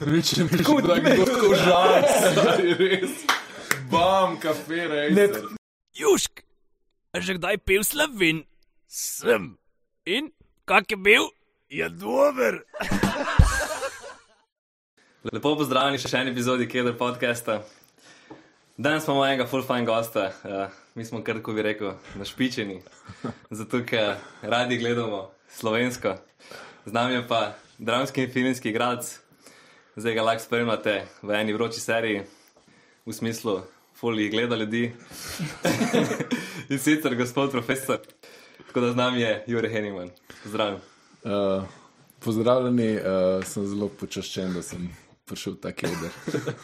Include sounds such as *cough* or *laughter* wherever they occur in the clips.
Reče mi, da je tako žal, res. Bam, kafe, res. Južk, že kdaj pil slovin? Sem. In kak je bil? Je dober. Lepo pozdravljeni še v eni epizodi Keder podcasta. Danes imamo enega full fine gosta, uh, mi smo kar tako bi rekel, našpičeni, zato ker radi gledamo slovensko. Z nami je pa dramski in filmski igralec, zdaj ga lahko spremljate v eni vroči seriji, v smislu, full jih gleda ljudi. *laughs* in sicer gospod profesor, tako da z nami je Jure Heningman. Zdravljen. Uh, pozdravljeni, uh, sem zelo počaščen, da sem prišel v ta keder.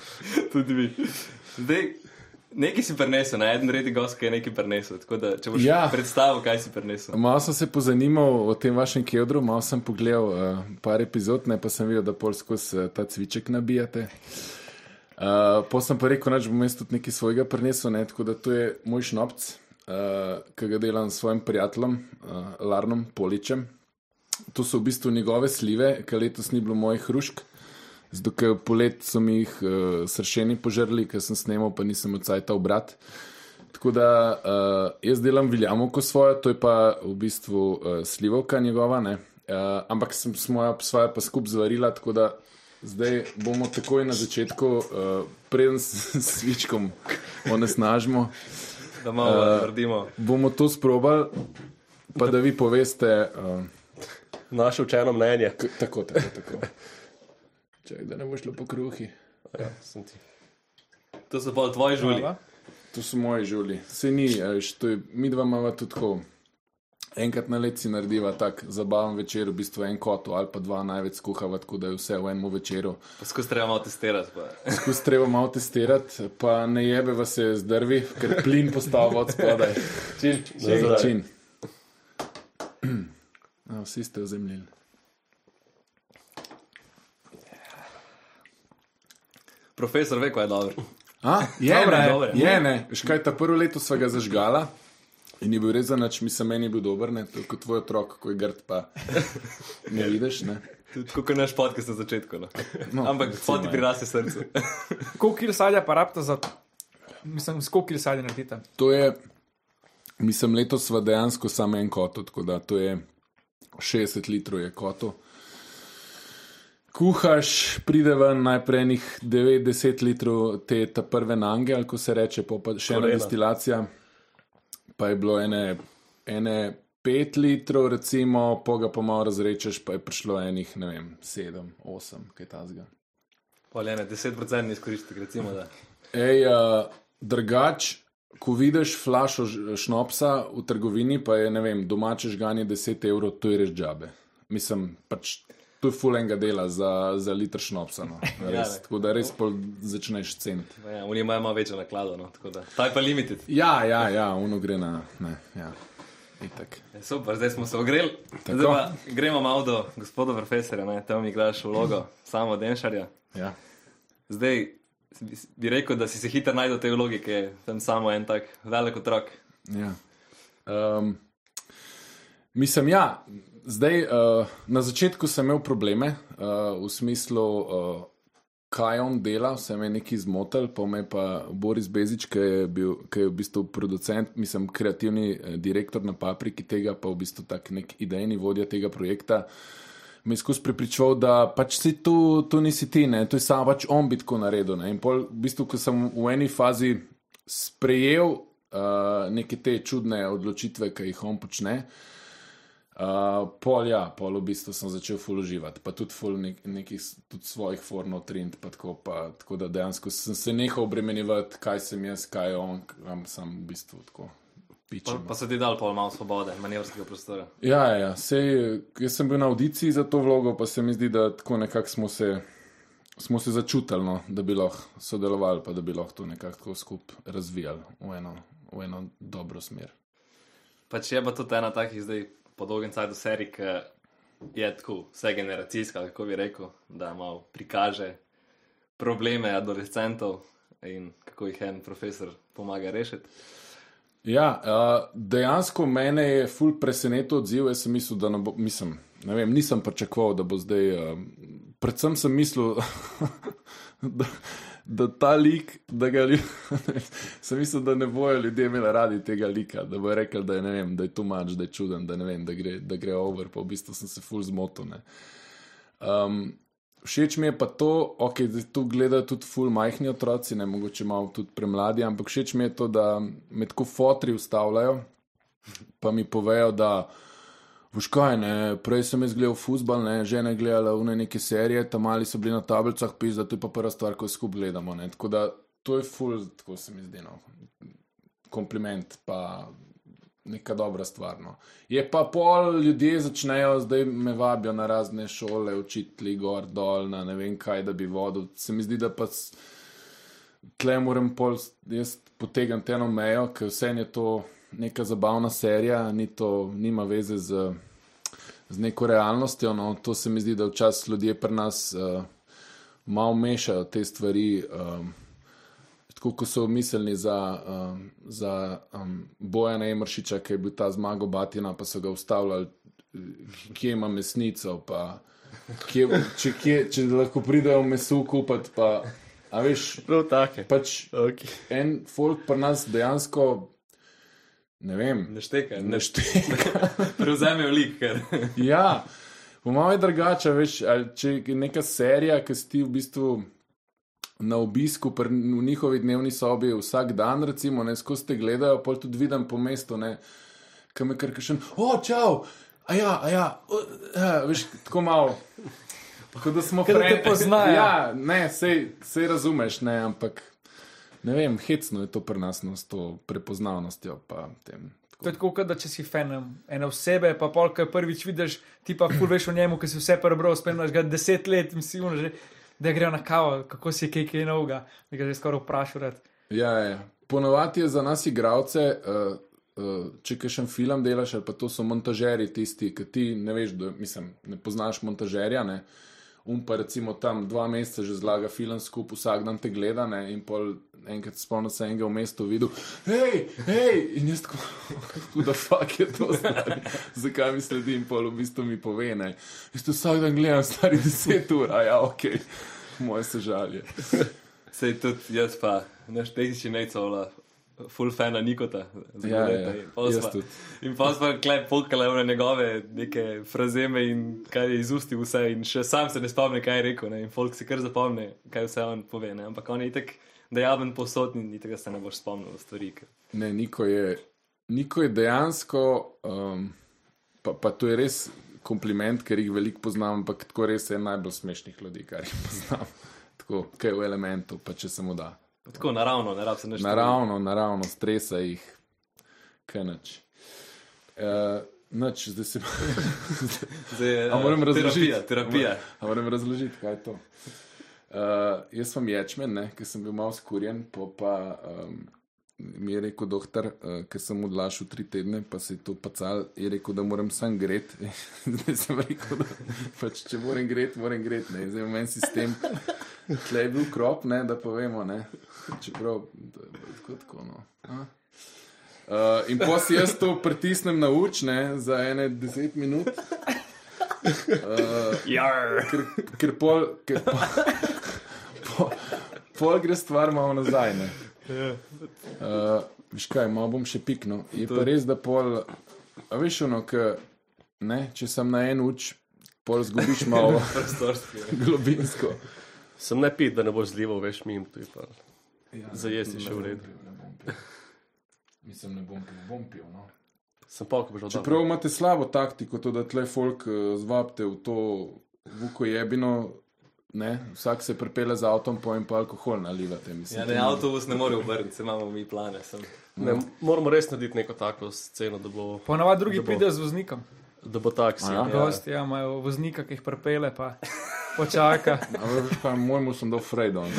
*laughs* Tudi vi. Zdaj, nekaj si prenesel, na en redi gost, ki je nekaj prenesel. Tako da, če boš Ja. predstavil, kaj si prenesel. Malo sem se pozanimal o tem vašem kedru, malo sem pogledal uh, par epizod, ne pa sem videl, da pol skozi uh, ta cviček nabijate. Uh, po sem pa rekel, da bom jaz tudi nekaj svojega prenesel, ne? tako da to je moj šnopc, uh, ki ga delam s svojim prijateljem, uh, Larnom Poličem. To so v bistvu njegove slive, ker letos ni bilo mojih hrušk. Zato, ker polet so mi jih uh, sršeni požrli, ker sem snemal, pa nisem odsajta obrat. Tako da uh, jaz delam viljamovko svojo, to je pa v bistvu uh, slivovka njegova, ne? uh, ampak sem svojo, svojo pa skup zvarila, tako da zdaj bomo takoj na začetku, uh, preden s *laughs* s svičkom onesnažimo, Da malo uh, naredimo. bomo to sprobali, pa da vi poveste. Uh, naše učeno mnenje. k- tako, tako, tako. Čak, da ne bo šlo po kruhi. Ja, sem ti. To so pa tvoji žuli. To so moji žuli. Se ni, je, mi dva imamo tudi tako. Enkrat na let si narediva tak zabaven večer, v bistvu en kot ali pa dva največ skuhava, tako da je vse v enem večeru. Poskus treba malo testirati. Pa. Skus treba malo testirati, pa ne jebe vas se zdrvi, ker plin postavlja od spodaj. Začin. No, *clears throat* vsi ste ozemljili. Profesor ve, kaj je dobro. A, je, Dobro je, ne, dobro je. ne. Veš kaj, ta prvo leto sva ga zažgala in je bil res za nič, mislim, meni je bil dober, ne, to je kot tvoj otrok, ko je grd, pa ne vidiš, ne. Tudi kot naš podcast na začetku. No. No, Ampak poti ja. prirasti srcu. Koliko kil sadja pa rabite za. Mislim, koliko kil sadja naredite? To je, mislim, letos sva dejansko samo en kot, tako da to je 60 litrov je koto. Kuhaš, pride ven najprej enih 9-10 litrov te prve nange, ali ko se reče, pa, še ena Korena. destilacija. Pa je bilo ene, ene 5 litrov, recimo, pa ga pa malo razrečeš, pa je prišlo enih, ne vem, 7, 8, kaj tasga. Poljene, 10% izkoristek, recimo. Da. Ej, uh, drugač, ko vidiš flašo šnopsa v trgovini, pa je ne vem, domače žganje 10 evrov, to je res džabe. Mislim, pač to je fulenga dela za, za liter šnopsa. No. *laughs* Res, ne. tako da res pol začneš ceniti. Ja, Oni imajo malo večjo naklado. No, tako da. Ta je pa limited. Ja, ja, ja, uno gre na. Ne, ja. Itak. Ja, Super, zdaj smo se ogreli. Tako. Zdaj pa gremo malo do gospoda profesorja, ne? tam igraš vlogo samo Denšarja. Ja. Zdaj bi- rekel, da si se hitro najdel v tej vlogi, ki je tam samo en tak velik otrok. Ja. Um, mislim, ja, zdaj uh, na začetku sem imel probleme uh, v smislu, uh, kaj on dela, vse me je nekaj zmotil, pa me pa Boris Bezič, ki je, bil, ki je v bistvu producent, mislim, kreativni direktor na papriki tega, pa v bistvu tak nek idejni vodja tega projekta. Me je skozi prepričal, da pač si tu, tu nisi ti, ne? to je samo pač on bi tako naredil. Ne? In pol, v bistvu, ko sem v eni fazi sprejel uh, neke te čudne odločitve, ki jih on počne, uh, pol ja, pol v bistvu sem začel ful uživati, pa tudi ful nek, nekih tudi svojih fornov trend, pa tako, pa, tako da dejansko sem se nehal obremenjevati, kaj sem jaz, kaj je on, kam sem v bistvu tako. Pa, Pičem. pa so ti dal pol malo svobode, manevrskega prostora. Ja, ja, ja. Sej, jaz sem bil na audiciji za to vlogo, pa se mi zdi, da tako nekako smo se, smo se začutili, no, da bi lahko sodelovali, pa da bi lahko to nekako skupaj razvijali v eno, v eno dobro smer. Pač je pa tudi ena takih zdaj po dolgem cajtu serij, ki je tako vse generacijska, kako bi rekel, da malo prikaže probleme adolescentov in kako jih en profesor pomaga rešiti. Ja, uh, dejansko mene je ful presenetil odziv. Jaz sem mislil, da ne bo, mislim, ne vem, nisem pričakoval, da bo zdaj. Uh, predvsem sem mislil, *laughs* da, da ta lik, da ga ljudje. *laughs* sem mislil, da ne bojo ljudje imeli radi tega lika, da bojo rekli, da je, vem, da je tu mač, da je čuden, da, vem, da, gre, da gre over, pa v bistvu sem se full zmotil. Um, všeč mi je pa to, okay, da tu gledajo tudi full majhni otroci, ne mogoče malo tudi premladi, ampak všeč mi je to, da me tako fotri ustavljajo, pa mi povejo, da. Veš kaj, ne, prej sem jaz gledal futbol, ne, žene gledala v neke serije, tam mali so bili na tablicah, pisa, to je pa prva stvar, ko jo skupaj gledamo. Ne. Tako da to je full, tako se mi zdi, no. kompliment, pa neka dobra stvar. No. Je pa pol ljudje začnejo, zdaj me vabijo na razne šole, učitelji, gor, dol, na ne vem kaj, da bi vodil. Se mi zdi, da pa tle moram pol jaz potegniti eno mejo, ker vse je to neka zabavna serija, ni to, nima veze z, z neko realnostjo. No. To se mi zdi, da včasih ljudje pri nas uh, malo mešajo te stvari. Um, Tako kot so mislili za, um, za um, Bojana Emršiča, ki je bil ta zmago Batina, pa so ga ustavljali, kje ima mesnico, pa kje, če, kje, če lahko pridejo meso kupiti. Pa, a veš, Prav take. pač Okay. en folk pri nas dejansko, ne vem, Ne štekaj, ne ne šteka. *laughs* prevzamejo lik, ker *laughs* Ja, po mojem je drugače, veš, če je neka serija, ki si ti v bistvu na obisku pri, v njihovi dnevni sobi vsak dan, recimo, ne skozi te gledajo, pol tudi vidim po mestu, ne, kam je kar kašen, o, čau, a ja, a ja, o, a, veš, tako malo. Kot da smo friend- poznajo. Ja, ne, sej, sej razumeš, ne, ampak ne vem, hecno je to pri nas no, s to prepoznavnostjo. Tem, To je tako, kot da če si fan ene osebe, pa pol, ki prvič vidiš, ti pa ful veš o njemu, ki si vse prebral, spremljaš ga deset let in si že, da grejo na kavo, kako si kaj kaj novega, bi ga že skoraj vprašal. rad. Ja, ja. Ponovadi je za nas, igralce, uh, uh, če kaj še film delaš, ali pa to so montažeri, tisti, ki ti ne veš, da, mislim, ne poznaš montažerja. Ne? Um pa recimo tam dva meseca že zlaga film skupaj, vsak dan te gleda ne? in pol enkrat spomnim se enega v mestu videl, hej, hej, in jaz tako, *laughs* da fuck je to stari, zakaj mi sledi in pol v bistvu mi pove, ne. Jaz to vsak dan gledam, stari deset ur, a ja, ok, moje se žalje. Sej tudi jaz pa, naš tehnični nejcola, full fana Nikota. Ja, leta. ja, In pa smo klep pokale na njegove neke frazeme in kaj je izustil vse in še sam se ne spomni, kaj je rekel. Ne? In folk si kar zapomne, kaj vse on pove. Ne? Ampak on je itek dejaven posod in tega se ne boš spomnil stvari. ker- Ne, Niko je, Niko je dejansko, um, pa, pa to je res kompliment, ker jih veliko poznam, ampak tako res je najbolj smešnih ljudi, kar jih poznam. *laughs* Tako, kaj je v elementu, pa če se mu da. Tako naravno, ne rab se nič. Naravno, naravno, stresa jih, kaj nič. Uh, Noč, zdaj se *laughs* Zdaj, A moram eh, razložiti? Terapija, terapija. A moram razložiti, kaj je to. Uh, jaz sem ječmen, ker sem bil malo skurjen, po pa um, mi je rekel doktor, uh, ker sem odlašal tri tedne, pa se je to pacal, je rekel, da moram sam gret. *laughs* zdaj sem rekel, da pač, če moram gret, moram gret. Ne. Zdaj v meni sistem, tle je bil krop, ne, da povemo, ne. čeprav to je bilo tako, tako no. A? Uh, in pa si jaz to pritisnem na uč, ne, za ene deset minut. Uh, Jar. ker, ker pol, ker pol, pol, pol gre stvar malo nazaj. ne. Uh, Veš kaj, malo bom še piknil. Je pa res, da pol, a veš ono, ke, ne, če sem na en uč, pol zgubiš malo *laughs* Prostorski. globinsko. Sem ne pit, da ne boš zlival več mim, to je pa. Ja, Zajesti še v redu. Mislim, ne bom pil, bom pil. No. Sem pa, ko boš oddal. Čeprav imate slabo taktiko, to, da tle folk uh, zvabite v to vuko jebino, ne, vsak se pripele z avtom, pojem pa alkohol nalivate. Mislim, Ja, ne, avtobus ne more obrniti, se imamo mi plane. Sem. Ne, moramo res narediti neko tako sceno, da bo, Ponavadi drugi bo- pridejo z voznikom. da bo taksi. A ja? Gosti ja, imajo voznika, ki jih prepele, pa počaka. *laughs* A veš kaj, mojemu sem dal Fredo. *laughs*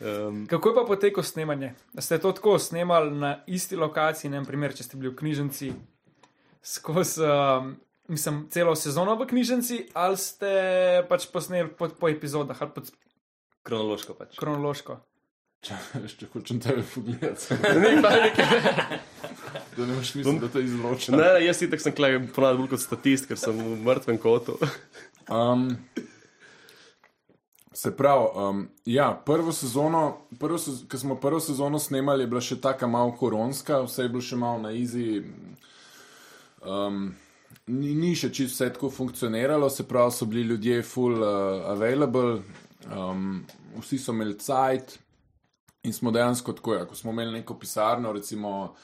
Um, Kako je pa poteklo snemanje? Ste to tako snemali na isti lokaciji, ne primer, če ste bili v knjižnici skozi, um, mislim, celo sezono v knjižnici, ali ste pač posneli po, po epizodah ali pod Kronološko pač. kronološko? Če, če hočem tebe pogledati, *laughs* Ni pa nekaj. *laughs* da ne imaš misli, da te izloča. Ne, ne, jaz itek sem klej ponavadi bolj kot statist, ker sem v mrtvem kotu. *laughs* Um, se pravi, um, ja, prvo sezono, prvo sez, ko smo prvo sezono snemali, je bila še tako malo koronska, vse je bilo še malo na izi. Um, ni, ni še čisto vse tako funkcioniralo, se pravi, so bili ljudje full uh, available, um, vsi so imeli cajt in smo dejansko tako, ja, ko smo imeli neko pisarno, recimo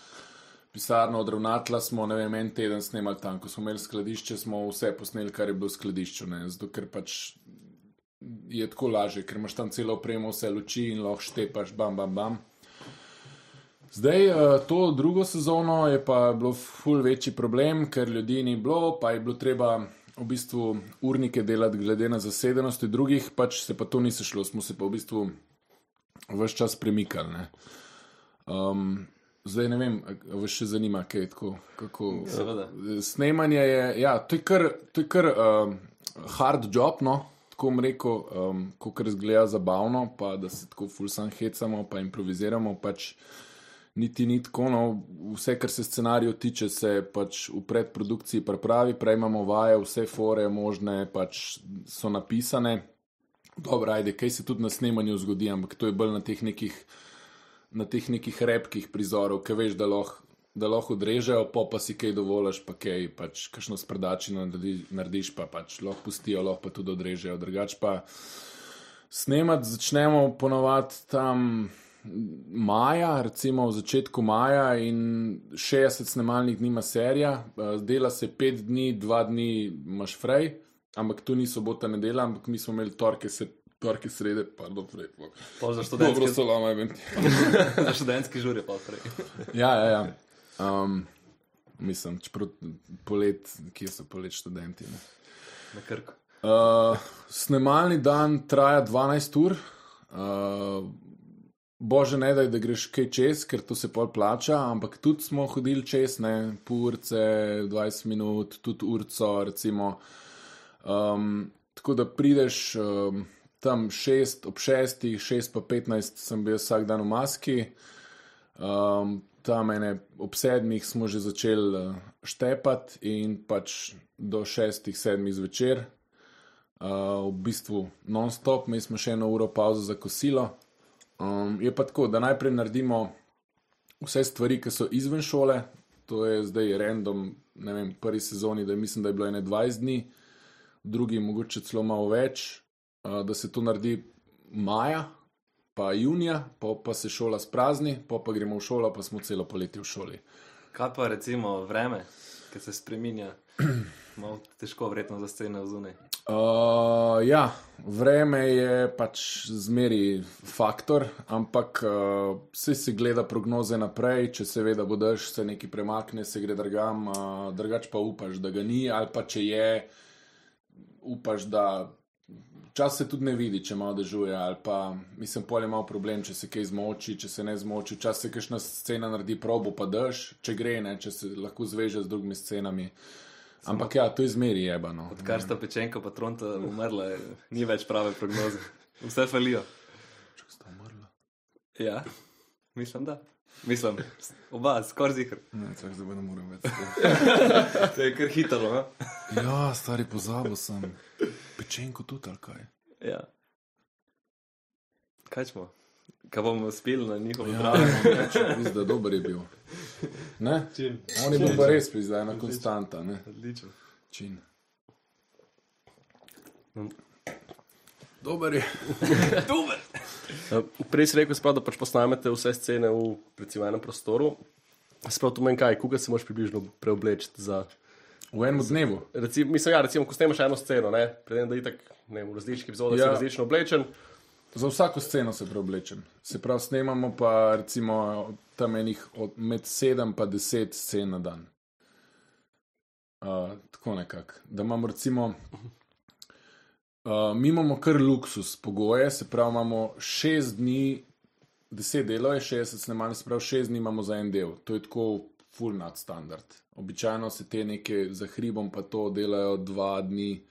pisarno od ravnatla, smo ne vem, en teden snemali tam, ko smo imeli skladišče, smo vse posneli, kar je bilo v skladišču, ne, zato ker pač je tako lažje, ker imaš tam celo opremo, vse luči in lahko štepaš, bam, bam, bam. Zdaj, eh, to drugo sezono je pa bilo ful večji problem, ker ljudi ni bilo, pa je bilo treba v bistvu urnike delati glede na zasedenosti drugih, pač se pa to ni sešlo, smo se pa v bistvu vse čas premikali. Ne. Um, zdaj ne vem, vas še zanima, kaj je tako. Kako, Seveda. Snemanje je, ja, to je kar, to je kar um, hard job, no. Tako bom rekel, um, ko razgleda zabavno, pa da se tako fulsan hecamo, pa improviziramo. Pač niti ni tako. No, vse, kar se scenarijo tiče, se pač v predprodukciji pripravi, prej imamo vaje, vse fore možne pač so napisane. Dobro, ajde, kaj se tudi na snemanju zgodi, ampak to je bolj na teh nekih, na teh nekih repkih prizorov, ki veš, da lahko. Da lahko odrežejo, pa pa si kaj dovoliš, pa kaj, pač kakšno spredačino naredi, narediš, pa pač lahko pustijo, lahko pa tudi odrežejo. Drugač pa snemati začnemo ponovadi tam maja, recimo v začetku maja in 60 snemalnih dni ima serija, eh, dela se 5 dni, 2 dni imaš frej, ampak to ni sobota, nedela, ampak mi smo imeli torke, se, torke srede, pardon, frej. Pol za Dobro, študentski, salama, event. za študentski *laughs* žur je pa prej. *laughs* Ja, ja, ja. Um, mislim, čeprav polet, kje so polet študenti. Ne? Na krku. Uh, snemalni dan traja 12 ur. Uh, bože, ne daj, da greš kaj čez, ker to se pol plača, ampak tudi smo hodili čez, ne, purce, 20 minut, tudi urco, recimo. Um, tako da prideš um, tam 6, ob 6, 6 pa 15 sem bil vsak dan v maski. Um, tam ene ob sedmih smo že začeli uh, štepati in pač do šestih, sedmih zvečer. Uh, v bistvu non-stop, mi smo še eno uro pauzo za kosilo. Um, je pa tako, da najprej naredimo vse stvari, ki so izven šole, to je zdaj random, ne vem, prvi sezoni, da mislim, da je bilo ene 20 dni, v drugi mogoče celo malo več, uh, da se to naredi maja, pa junija, pa, pa se šola sprazni, pa, pa gremo v šolo, pa smo celo poletje v šoli. Kaj pa recimo vreme, ki se spremenja? Težko, verjetno za scene zunaj. Uh, ja, vreme je pač zmeri faktor, ampak uh, vse se gleda prognoze naprej, če se ve, da bo dež, se nekaj premakne, se gre drugam, uh, drugač pa upaš, da ga ni, ali pa če je, upaš, da čas se tudi ne vidi, če malo dežuje, ali pa mislim, pol je malo problem, če se kaj zmoči, če se ne zmoči, čas se kakšna scena naredi probo, pa dež, če gre, ne, če se lahko zveže z drugimi scenami. Ampak ja, to je zmeri jebano. Odkar sta pečenka pa tronta umrla, je- ni več prave prognoze. Vse falijo. Sta umrla. Ja, mislim, da. Mislim, oba, skoraj zikr. Ne, čak, zdaj ne morem več. *laughs* To je kar hitro, no? Ja, stari pozabil sem. Pečenko tudi ali kaj. Ja. Kaj smo? Kaj bomo spili na njihovo Ja, zdravo? mislim, da dober je bil. Ne? Čin. On je bil pa res pizda, ena konstanta, ne? Odlično. Čin. Mm. Dober je. *laughs* Dober! Uh, Prej si rekel, sprav, da pač posnamete vse scene v recimo enem prostoru. Sprav to meni kaj, koga se moraš približno preobleči za. V enem dnevu. Recimo, mislim, ja, recimo, ko snemaš eno sceno, ne, predem, da itak, ne vem, v različnih epizodah ja. Ja. si različno oblečen. Za vsako sceno se preoblečem. Se pravi, snemamo pa recimo tam enih od med 7 in 10 scen na dan. Uh, tako nekako. Da imamo recimo. Uh, mi imamo kar luksus pogoje, se pravi, imamo 6 dni, 10 delov je 60 snemalnih, se pravi, 6 dni imamo za en del. To je tako full nadstandard. Običajno se te neke za hribom pa to delajo 2 dni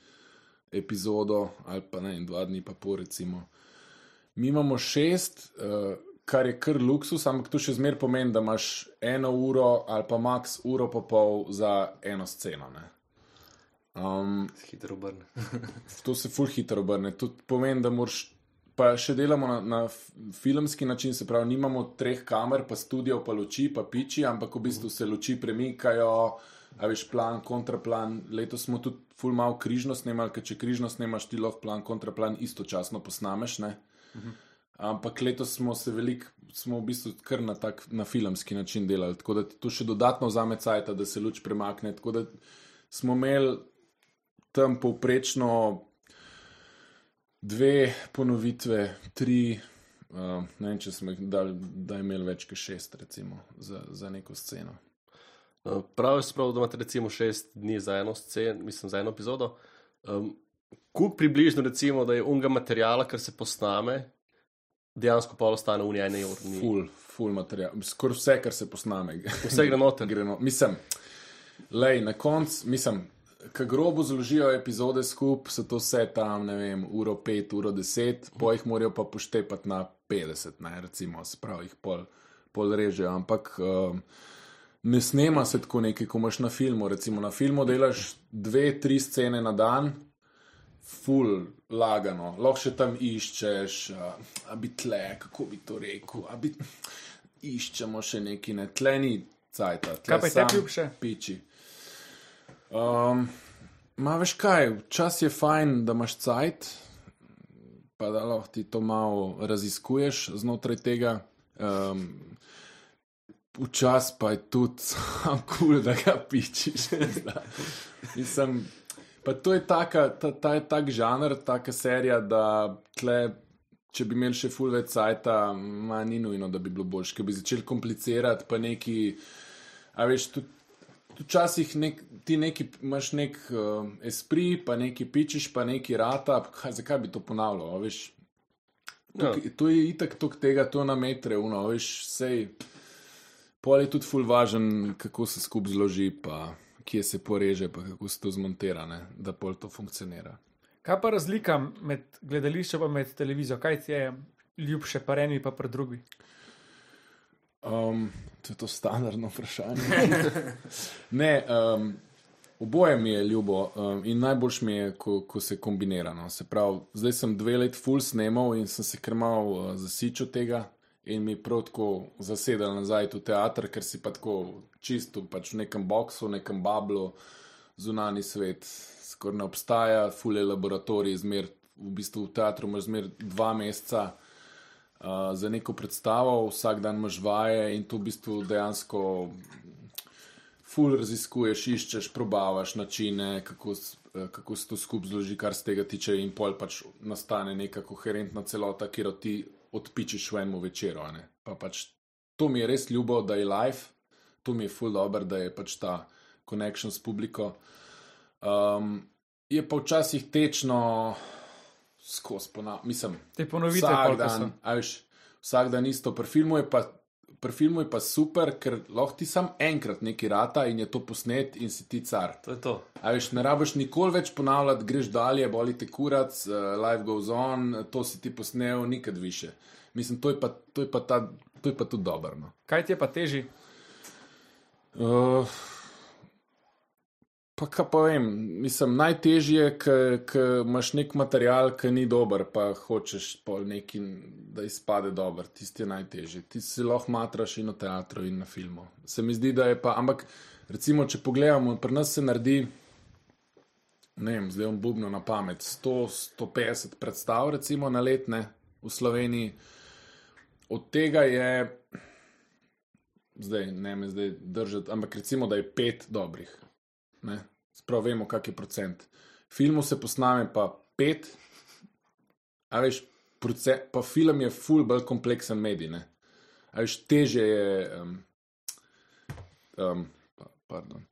epizodo ali pa ne, 2 dni pa pol recimo. Mi imamo šest, uh, kar je kar luksus, ampak to še zmer pomeni, da imaš eno uro ali pa max uro pa pol za eno sceno. Ne. Um, Hitro obrne. *laughs* to se ful hitro obrne. To pomeni, da moraš. Pa še delamo na, na filmski način, se pravi, nimamo treh kamer, pa studio, pa luči, pa piči, ampak v bistvu se luči premikajo, a veš, plan, kontraplan. Letos smo tudi ful malo križno snemali, ker če križno snemaš, ti lahko plan, kontraplan istočasno posnameš. Ne? Ampak letos smo se veliko, smo v bistvu kar na, tak, na filmski način delali, tako da to še dodatno vzame cajt, da se luč premakne. Tako da smo imeli tam povprečno dve ponovitve, tri, uh, ne vem, če smo jih dali, da je imel več kot šest, recimo, za, za neko sceno. Uh, Prav je, sprav, da imate recimo šest dni za eno sceno, mislim, za eno epizodo. Um, Kuk približno recimo, da je unga materijala, kar se posname, dejansko pa ostane v eni uri. Ful, ful material, skoraj vse, kar se posname. Vse gre noter. *laughs* gre no. Mislim, lej, na koncu, mislim, ko grobo zložijo epizode skupaj, so to vse tam, ne vem, uro 5, uro 10, po jih morajo pa poštepati na 50, ne, recimo, se pravi, jih pol, pol režejo. Ampak um, ne snema se tako nekaj, ko imaš na filmu. Recimo na filmu delaš dve, tri scene na dan. Ful, lagano, lahko še tam iščeš, a, a bi tle, kako bi to rekel, a bi iščemo še neki, ne tle ni cajt. Kaj pa je tebi ljubše? Piči. Um, ma veš kaj, včasih je fajn, da imaš cajt, pa da lahko ti to malo raziskuješ znotraj tega. Um, Včasih pa je tudi *laughs* sam kul, cool, da ga pičiš. Mislim, pa to je taka, ta, ta je tak žanr, taka serija, da tle, če bi imeli še full več sajta, ma ni nujno, da bi bilo boljše, ker bi začeli komplicirati, pa neki, a veš, tudi. Včasih nek, ti neki, imaš nek uh, espri, pa neki pičiš, pa neki rata, kaj, zakaj bi to ponavljal? Veš, tukaj, to je itak tok tega, to na metre, uno, veš, sej. Pol je tudi ful važen, kako se skupaj zloži, pa kje se poreže, pa kako se to zmontira, ne, da pol to funkcionira. Kaj pa razlika med gledališčem in med televizijo? Kaj ti je ljubše, pa eni pa pa drugi? Um, to je to standardno vprašanje. *laughs* ne, um, oboje mi je ljubo um, in najboljš mi je, ko, ko se kombinira. No. Se pravi, zdaj sem dve leti full snemal in sem se krmal uh, zasičal tega. In mi prav tako zasedel nazaj v teater, ker si pa tako čisto pač v nekem boksu, v nekem bablu, zunani svet, skoraj ne obstaja, fule laboratorij, zmer, v bistvu v teatru imaš zmer dva meseca uh, za neko predstavo, vsak dan imaš vaje in to v bistvu dejansko ful raziskuješ, iščeš, probavaš načine, kako, eh, kako se to skupaj zloži, kar se tega tiče, in pol pač nastane neka koherentna celota, kjer ti odpičiš v enem večeru. Pa pač to mi je res ljubo, da je live, to mi je ful dobro, da je pač ta connection s publiko. Um, je pa včasih tečno skozi ponavljanje, mislim. Te ponovitve, Vsak dan, a veš, vsak dan isto. Pri filmu je pa, pri filmu je pa super, ker lahko ti sam enkrat neki rata in je to posnet in si ti car. To je to. A veš, ne rabiš nikoli več ponavljati, greš dalje, boli te kurac, uh, life goes on, to si ti posnel, nikad više. Mislim, to je pa, to je pa, ta, to je pa tudi dobro. No. Kaj ti je pa teži? Uh, pa kaj pa vem, mislim, najtežje je, ker imaš nek material, ki ni dober, pa hočeš pol neki, da izpade dober. Tisti je najtežji. Ti si lahko matraš in na teatru, in na filmu. Se mi zdi, da je pa, ampak recimo, če pogledamo, pri nas se naredi. Ne vem, zdaj bom bubno na pamet. 100-150 predstav, recimo na letne v Sloveniji. Od tega je zdaj ne me zdaj držati, ampak recimo, da je pet dobrih. Ne? Sprav vemo, kak je procent. Filmu se posname pa pet, a veš, procent, pa film je ful bolj kompleksen medij. Ne? A veš, teže je. Um, um, pa, pardon.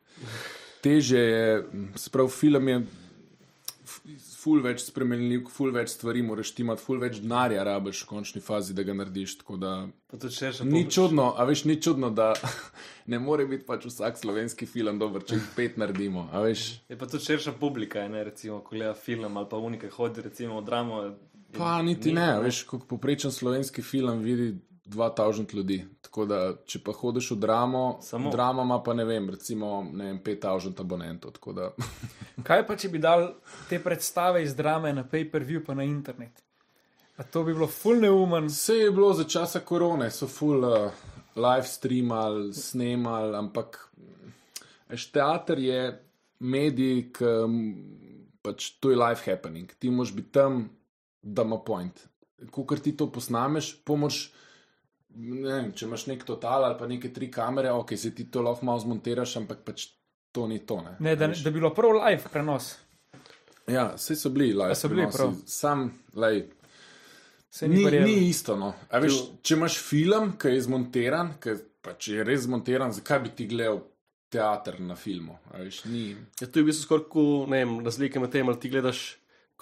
Teže je, sprav film je ful več spremenljiv, ful več stvari moraš imati, ful več denarja rabiš v končni fazi, da ga narediš. Da Ni čudno, a veš, ni čudno, da *laughs* ne more biti pač vsak slovenski film dober, če jih pet naredimo. Je pa tudi širša publika, ne, recimo, ko gleda film ali pa unike hodi, recimo, v dramo. pa niti ni, ne, a veš, kot poprečen slovenski film vidi 2000 ljudi. Tako da, če pa hodiš v dramo, Samo? drama ima pa ne vem, recimo ne vem, 5000 abonentov. tako Da, *laughs* Kaj pa, če bi dal te predstave iz drame na pay-per-view pa na internet? A to bi bilo full neumen. Vse je bilo za časa korone, so full uh, live streamali, snemali, ampak veš, teater je medij, ki pač to je life happening. Ti moraš biti tam, da ima point. Ko ti to posnameš, pomoč. Ne vem, če imaš nek total ali pa neke tri kamere, ok, se ti to lahko malo zmontiraš, ampak pač to ni to. Ne, Ne, da, da bi bilo prav live prenos. Ja, vse so bili live. So bili prenosi. Sam, lej, Se ni, Ni, ni isto. No. A Veš, če imaš film, ki je zmontiran, ki pač je res zmontiran, zakaj bi ti gledal teater na filmu? A Veš, ni. Ja, to je v bistvu skoraj razlike med tem, ali ti gledaš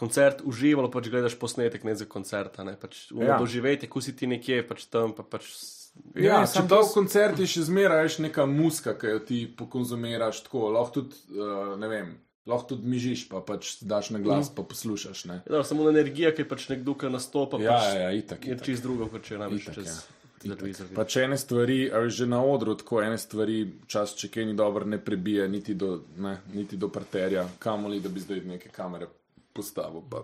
koncert uživo, ali pač gledaš posnetek ne za koncerta. Ne? Pač, Ja. ja. Doživeti, ko si ti nekje pač tam, pa pač. Ja, samo čeprav to s- koncert je še zmeraj neka muska, ki jo ti pokonzumiraš tako. Lahko tudi, uh, ne vem, lahko tudi mižiš, pa pač daš na glas, Mhm. pa poslušaš. Ne? Ja, samo energija, ki pač nekdo, ki nastopa, Ja, pač, ja, ja, itak. je itak. čist drugo, kot če največ Itak, čez ja. televizor. Pa če ene stvari, a veš, že na odru, tako ene stvari, čas, če kaj ni dobro, ne prebije niti do, ne, niti do parterja, kamoli, da bi zdaj neke kamere postavil, pa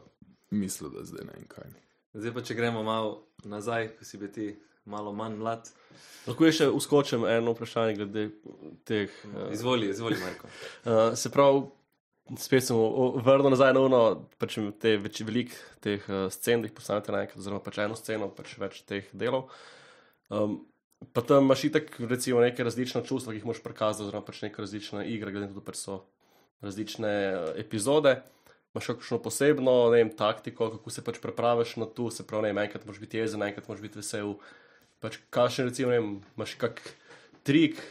mislil, da zdaj ne vem kaj. Zdaj pa, če gremo malo nazaj, ko si bil ti malo manj mlad. Lahko je še uskočim eno vprašanje glede teh. Uh, Izvoli, izvoli, Marko. uh, *laughs* se pravi, spet sem vrnil nazaj na uno, pač te več, velik teh uh, scen, da jih postanete naenkrat, oziroma pač eno sceno, pač več teh delov. Um, pa tam imaš itak, recimo, neke različne čustva, ki jih moš prikazati, oziroma pač neke različne igre, glede na to, da pač so različne uh, epizode. Imaš kakšno posebno vem, taktiko, kako se pač prepraviš na to, se pravi, vem, enkrat moraš biti jezen, enkrat moraš biti vesel. Pač kakšen, recimo, vem, imaš kak trik,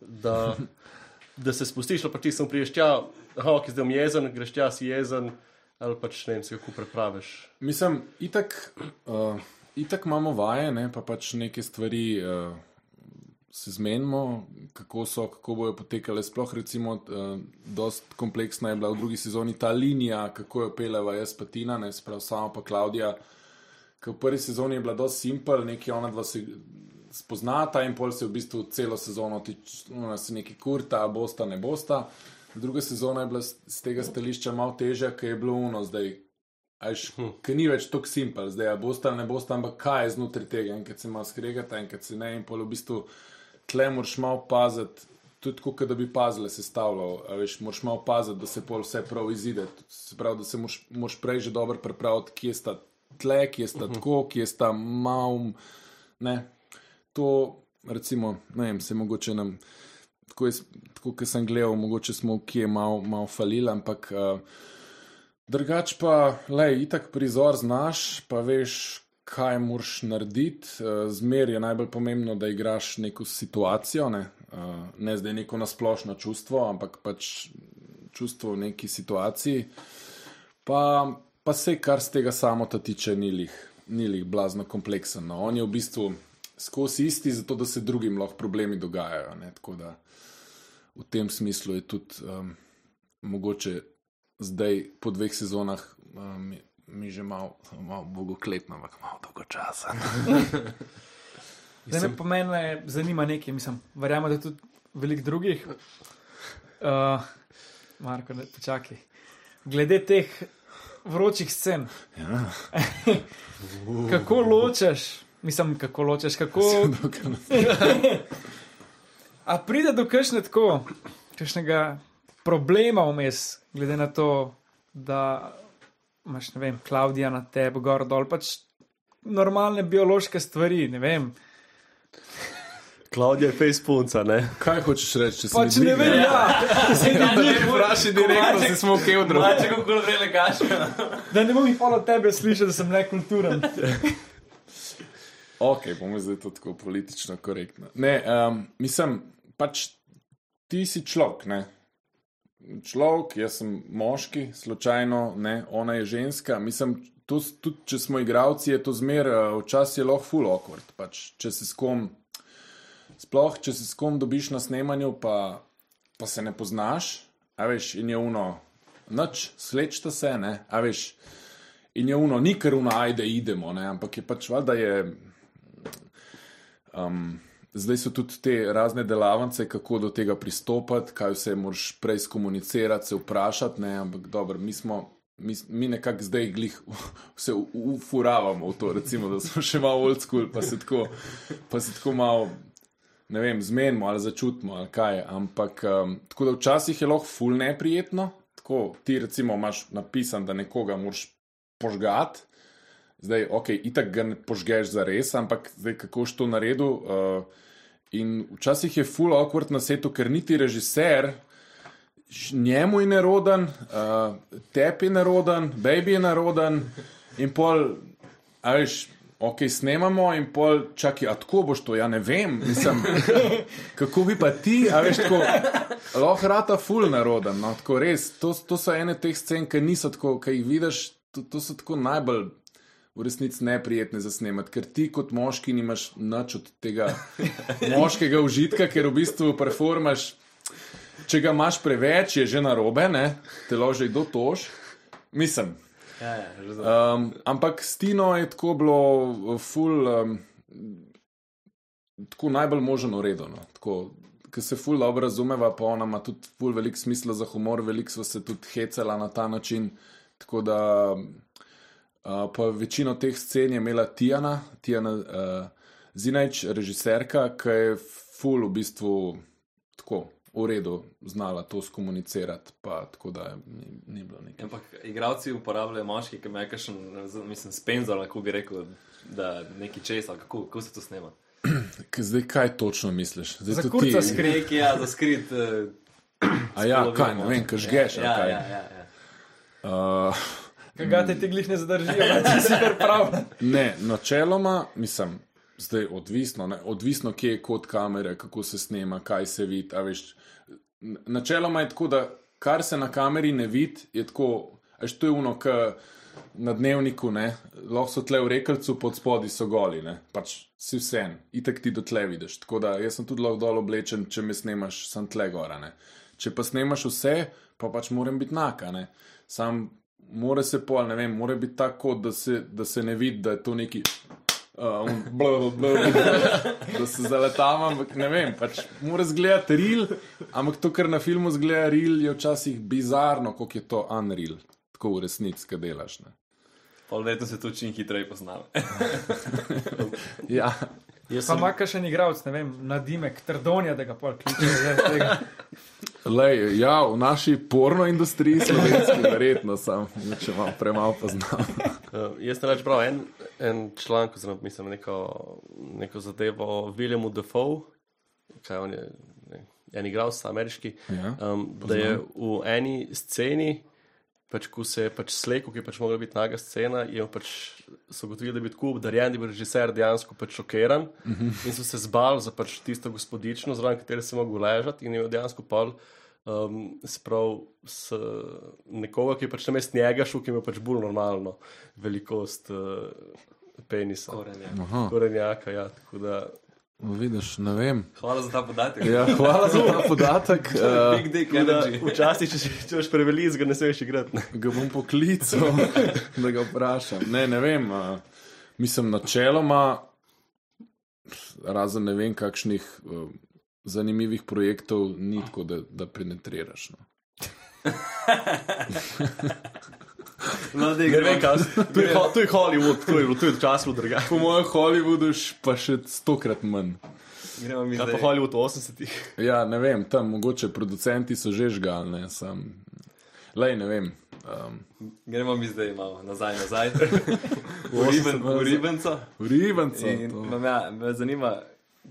da, *laughs* da se spustiš, pa ti samo priješ tja, aha, ki zdaj jezen, greš tja, si jezen, ali pač ne vem, se kako prepraviš. Mislim, itak, uh, itak imamo vaje, ne, pa pač neke stvari uh, se zmenimo, kako so, kako bojo potekale. Sploh, recimo, uh, dost kompleksna je bila v drugi sezoni ta linija, kako jo peleva jaz, pa Tina, ne, sprav sama pa Klaudija. Ker v prvi sezoni je bila dosti simpel, neki ona dva se spoznata in pol se v bistvu celo sezono ti ona se neki kurta, bosta, ne bosta. Druga sezona je bila z tega stališča malo težja, ker je bilo uno zdaj. Ajš, ker ni več tako simpel, zdaj a bosta ali ne bosta, ampak kaj je znotraj tega, enkrat se malo skregata, enkrat se ne, in pol v bistvu tle moraš malo paziti, tudi tako, da bi pazile sestavljal, veš, moraš malo paziti, da se pol vse prav izide, se pravi, da se moraš, moraš prej že dobro prepraviti, kje sta tle, kje sta tako, kje sta mal, ne, to recimo, ne vem, se mogoče nam, tako, jaz, tako kot sem gledal, mogoče smo kje malo mal falili, ampak uh, drugač pa, lej, itak prizor znaš, pa veš, kaj moraš narediti. Uh, zmer je najbolj pomembno, da igraš neko situacijo, ne, uh, ne zdaj neko nasplošno čustvo, ampak pač čustvo v neki situaciji. Pa, pa se, kar z tega samo ta tiče, ni lih, ni lih blazno kompleksen. No. On je v bistvu skozi isti, zato da se drugim lahko problemi dogajajo. Ne. Tako da v tem smislu je tudi um, mogoče zdaj po dveh sezonah um, mi, že malo mal bogokletno, ampak malo dolgo časa. *laughs* Zdaj me pomeni, zanima nekaj, mislim, verjamem, da tudi veliko drugih. Uh, Marko, ne, počakaj. Glede teh vročih scen, Ja, *laughs* kako ločeš, mislim, kako ločeš, kako. *laughs* A pride do kakšne tako, kakšnega problema vmes, glede na to, da imaš, ne vem, Klaudija na tebi, gor dol, pač normalne biološke stvari, ne vem. Klaudija je Facebooka, ne? Kaj hočeš reči, če se Pač ne vem, ja. *laughs* Se mi zdi, Vprašaj direktno, se smo v kevdru. Če kako gre kaša. Da ne bom jih polo tebe slišal, da sem nekulturen. *laughs* Ok, bomo zdaj to tako politično korektno. Ne, um, mislim, pač ti si človek, ne. Človek, jaz sem moški, slučajno, ne, ona je ženska. Mislim, to, tudi če smo igravci, je to zmer, uh, včasih je lahko full awkward. Pač, če se s kom, sploh če se s kom dobiš na snemanju, pa, pa se ne poznaš, a veš, in je uno, noč, slečta se, ne, a veš. In je uno, ni kar uno, ajde, idemo, ne, ampak je pač valjda je Um, zdaj so tudi te razne delavnice, kako do tega pristopiti, kaj vse moraš prej skomunicirati, se vprašati. Ne? Ampak dobro, mi smo. Mi, mi nekako zdaj glih vse ufuravamo v to, recimo, da smo še malo old school, pa se tako, pa se tako malo, ne vem, zmenimo ali začutimo ali kaj. Ampak um, tako da včasih je lahko ful neprijetno, tako ti recimo imaš napisan, da nekoga moraš požgati, zdaj ok, itak ga ne požgeš za res, ampak zdaj kako si to naredil. Uh, in včasih je ful awkward na svetu, ker niti režiser njemu je neroden, uh, tebi je neroden, baby je neroden, in pol, ajš, ok, snemamo, in pol, čakaj, a tako boš to, ja ne vem, mislim, *laughs* kako bi pa ti, a veš, tako, lahko rata ful neroden, no, tako res, to, to so ene teh scen, ki niso tako, ki jih vidiš, to, to so tako najbolj. V resnici neprijetne za snemati, ker ti kot moški nimaš nič od tega *laughs* moškega užitka, ker v bistvu performaš če ga imaš preveč, je že na robe, ne? te loži do tož. Mislim. Ja, ja, um, ampak s Tino je tako bilo, ful, um, tako najbolj možno uredeno. Ker se ful dobro razumeva, pa ona ima tudi ful velik smisla za humor, veliko smo se tudi hecala na ta način. Tako da, uh, pa večino teh scen je imela Tijana, Tijana uh, Zinajč, režiserka, ki je ful v bistvu tako v redu znala to skomunicirati, pa tako da ni, ni bilo nekaj. Ampak igravci uporabljajo moški, ki imajo kakšen, mislim, spenzor, kako bi rekel, da neki česa, kako, kako se to snema. *clears throat* Zdaj, kaj točno misliš? Zdaj, Za kurca ti... Skrek, ja, za skrit. Uh, A ja, kaj, ne vem, kaj žgeš, ja, kaj. ja, ja, ja. Uh, ga te glih ne zadržijo, da si pripravljen. ne, načeloma, mislim, zdaj odvisno, ne, odvisno, kje je kot kamere, kako se snema, kaj se vidi. veš, Načeloma je tako, da kar se na kameri ne vidi, je tako, až to je uno, k na dnevniku, ne, lahko so tle v rekelcu, pod spodi so goli, ne, pač si vsem, itek ti do tle vidiš. Tako da jaz sem tudi lahko dol oblečen, če me snemaš, sem tle gora, ne. Če pa snemaš vse, pa pač moram biti naka, ne. Sam mora se pol, ne vem, mora biti tako, da se, da se ne vidi, da je to neki. Uh, un bl, bl, da se zaletavam, ampak ne vem, pač mora zgledati real, ampak to, kar na filmu zgleda real, je včasih bizarno, koliko je to unreal, tako v resnici, kaj delaš. Ne. Pol verjetno se to čim hitreje poznava. Ja, Jaz Pa sem, ima še en igralec, ne vem, nadimek, Trdonja, da ga pol kliče. lej, ja, v naši porno industriji slovenski, verjetno sem, če malo premalo poznam. uh, jaz sem reč bral en, en članek, oziroma mislim neko, neko zadevo o Williamu Defoe, kaj on je, ne, en igralec ameriški, Ja, um, da je v eni sceni, pač, ko se je pač slekel, ki je pač mogla biti naga scena, je pač so gotovili, da je bil tako obdarjen, da je bil režiser dejansko pač šokiran uh -huh. in so se zbali za pač tisto gospodično, zraven katere se mogel ležati in je dejansko pol. Um, Sprav s nekoga, ki je pač na mestu njega šel, ki ima pač bolj normalno velikost uh, penisa. Korenja. Aha, Korenjaka, ja, tako da. Vidiš, ne vem. Hvala za ta podatek. Ja, hvala za ta podatek. *laughs* Uh, Big dick tako da energy. Včasih, če, si- preveliz, ga ne smeš igrati. ne. ga bom poklical, *laughs* da ga vprašam. Ne, ne vem. Uh, mislim, načeloma, razen ne vem, kakšnih uh, zanimivih projektov, ni tako, da, da penetriraš. No. *laughs* No, Ne vem, kaj. To je, to je Hollywood, to je bilo, to je včasih bilo drugače. Po mojem Hollywoodu pa še stokrat manj. Gremo mi pa zdaj. Hollywood v 80-ih? Ja, ne vem, tam mogoče producenti so že žgal, ne sam. Lej, ne vem. Um, Gremo mi zdaj malo nazaj, nazaj. *laughs* V Riben- v Ribenco. v imam ja, me zanima,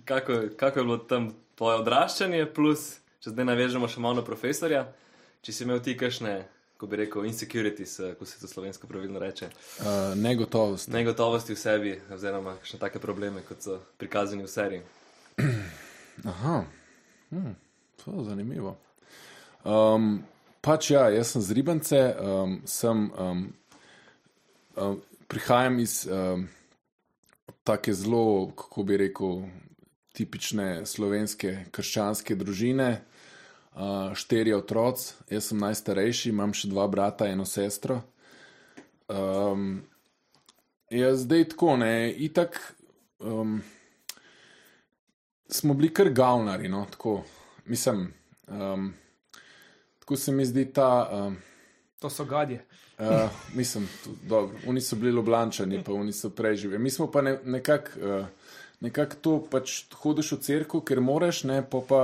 kako, kako je bilo tam tvoje odraščanje, plus, če zdaj navežemo še malo na profesorja, če si imel ti kakšne, ko bi rekel, insecurities, eh, ko se to slovensko pravilno reče, Uh, negotovost. negotovosti v sebi, oziroma kakšne take probleme, kot so prikazani v seriji. *clears throat* Aha, hm, to je zanimivo. Um, pač ja, jaz sem z Ribance, um, sem, um, um, prihajam iz um, take zelo, kako bi rekel, tipične slovenske krščanske družine. Uh, štirje otroci, jaz sem najstarejši, imam še dva brata, eno sestro. Um, je zdaj tako, ne, itak. Um, smo bili kar gavnari. No, tako, mislim, um, tako se mi zdi ta. Um, To so gadje. Uh, mislim, dobro, oni so bili ljubljančani, pa oni so preživeli. Mi smo pa ne, nekako uh, nekak to pač hodiš v cerkev, ker moraš, ne, pa pa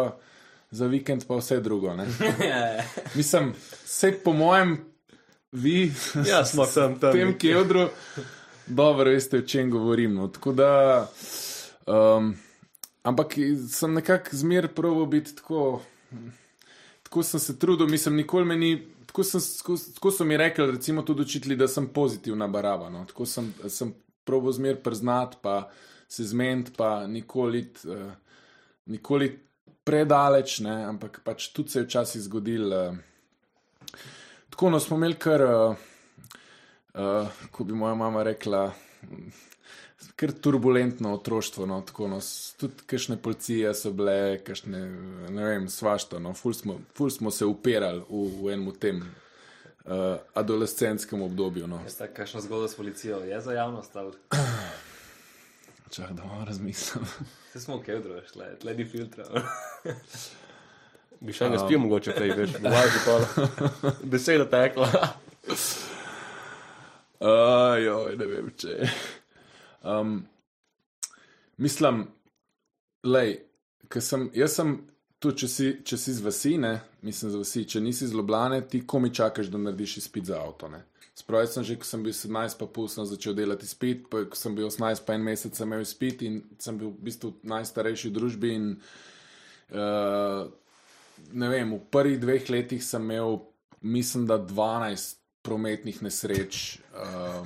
za vikend pa vse drugo. Ne. *laughs* Mislim, vse po mojem, vi, Ja, smo tam, tam. tem kevdru, dobro veste, o čem govorim. No. Tako da, um, ampak sem nekako zmer proval biti tako. Tako sem se trudil, mislim, nikoli me ni. Tako, sem, tako, tako so mi rekli, recimo, tudi učitelji, da sem pozitivna baraba. No. Tako sem, sem probil zmer priznati, pa se zmeniti, pa nikoli, uh, nikoli predaleč, ne, ampak pač tudi se je včasih zgodil. Uh, tako no, smo imeli kar, uh, uh, ko bi moja mama rekla, kar turbulentno otroštvo. No, tako, no, tudi kakšne policije so bile, kakšne, ne vem, svašta. No, ful, smo, ful smo se upirali v, v enem tem uh, adolescentskem obdobju. No. Veste, kakšno zgodbo s policijo je za javnost? Ali? Čakaj, da malo razmislim. *laughs* Vse smo v Kevdru, šle, tle ni filtra. *laughs* Bi še enega spil, mogoče prej, veš, vlaži pa. *laughs* Beseda tekla. Ajoj, ne vem, če. Um, mislim, lej, ker sem, jaz sem tu, če si, če si z vasi, ne, mislim, z vasi, če nisi z Ljubljane, ti komi čakaš, da narediš izpit za avto. Ne. Spravi sem že, ko sem bil 17, pa pol sem začel delati izpit, pa ko sem bil 18, pa en mesec sem imel izpit in sem bil v bistvu v najstarejši družbi in uh, ne vem, v prvih dveh letih sem imel, mislim, da 12 prometnih nesreč. Uh,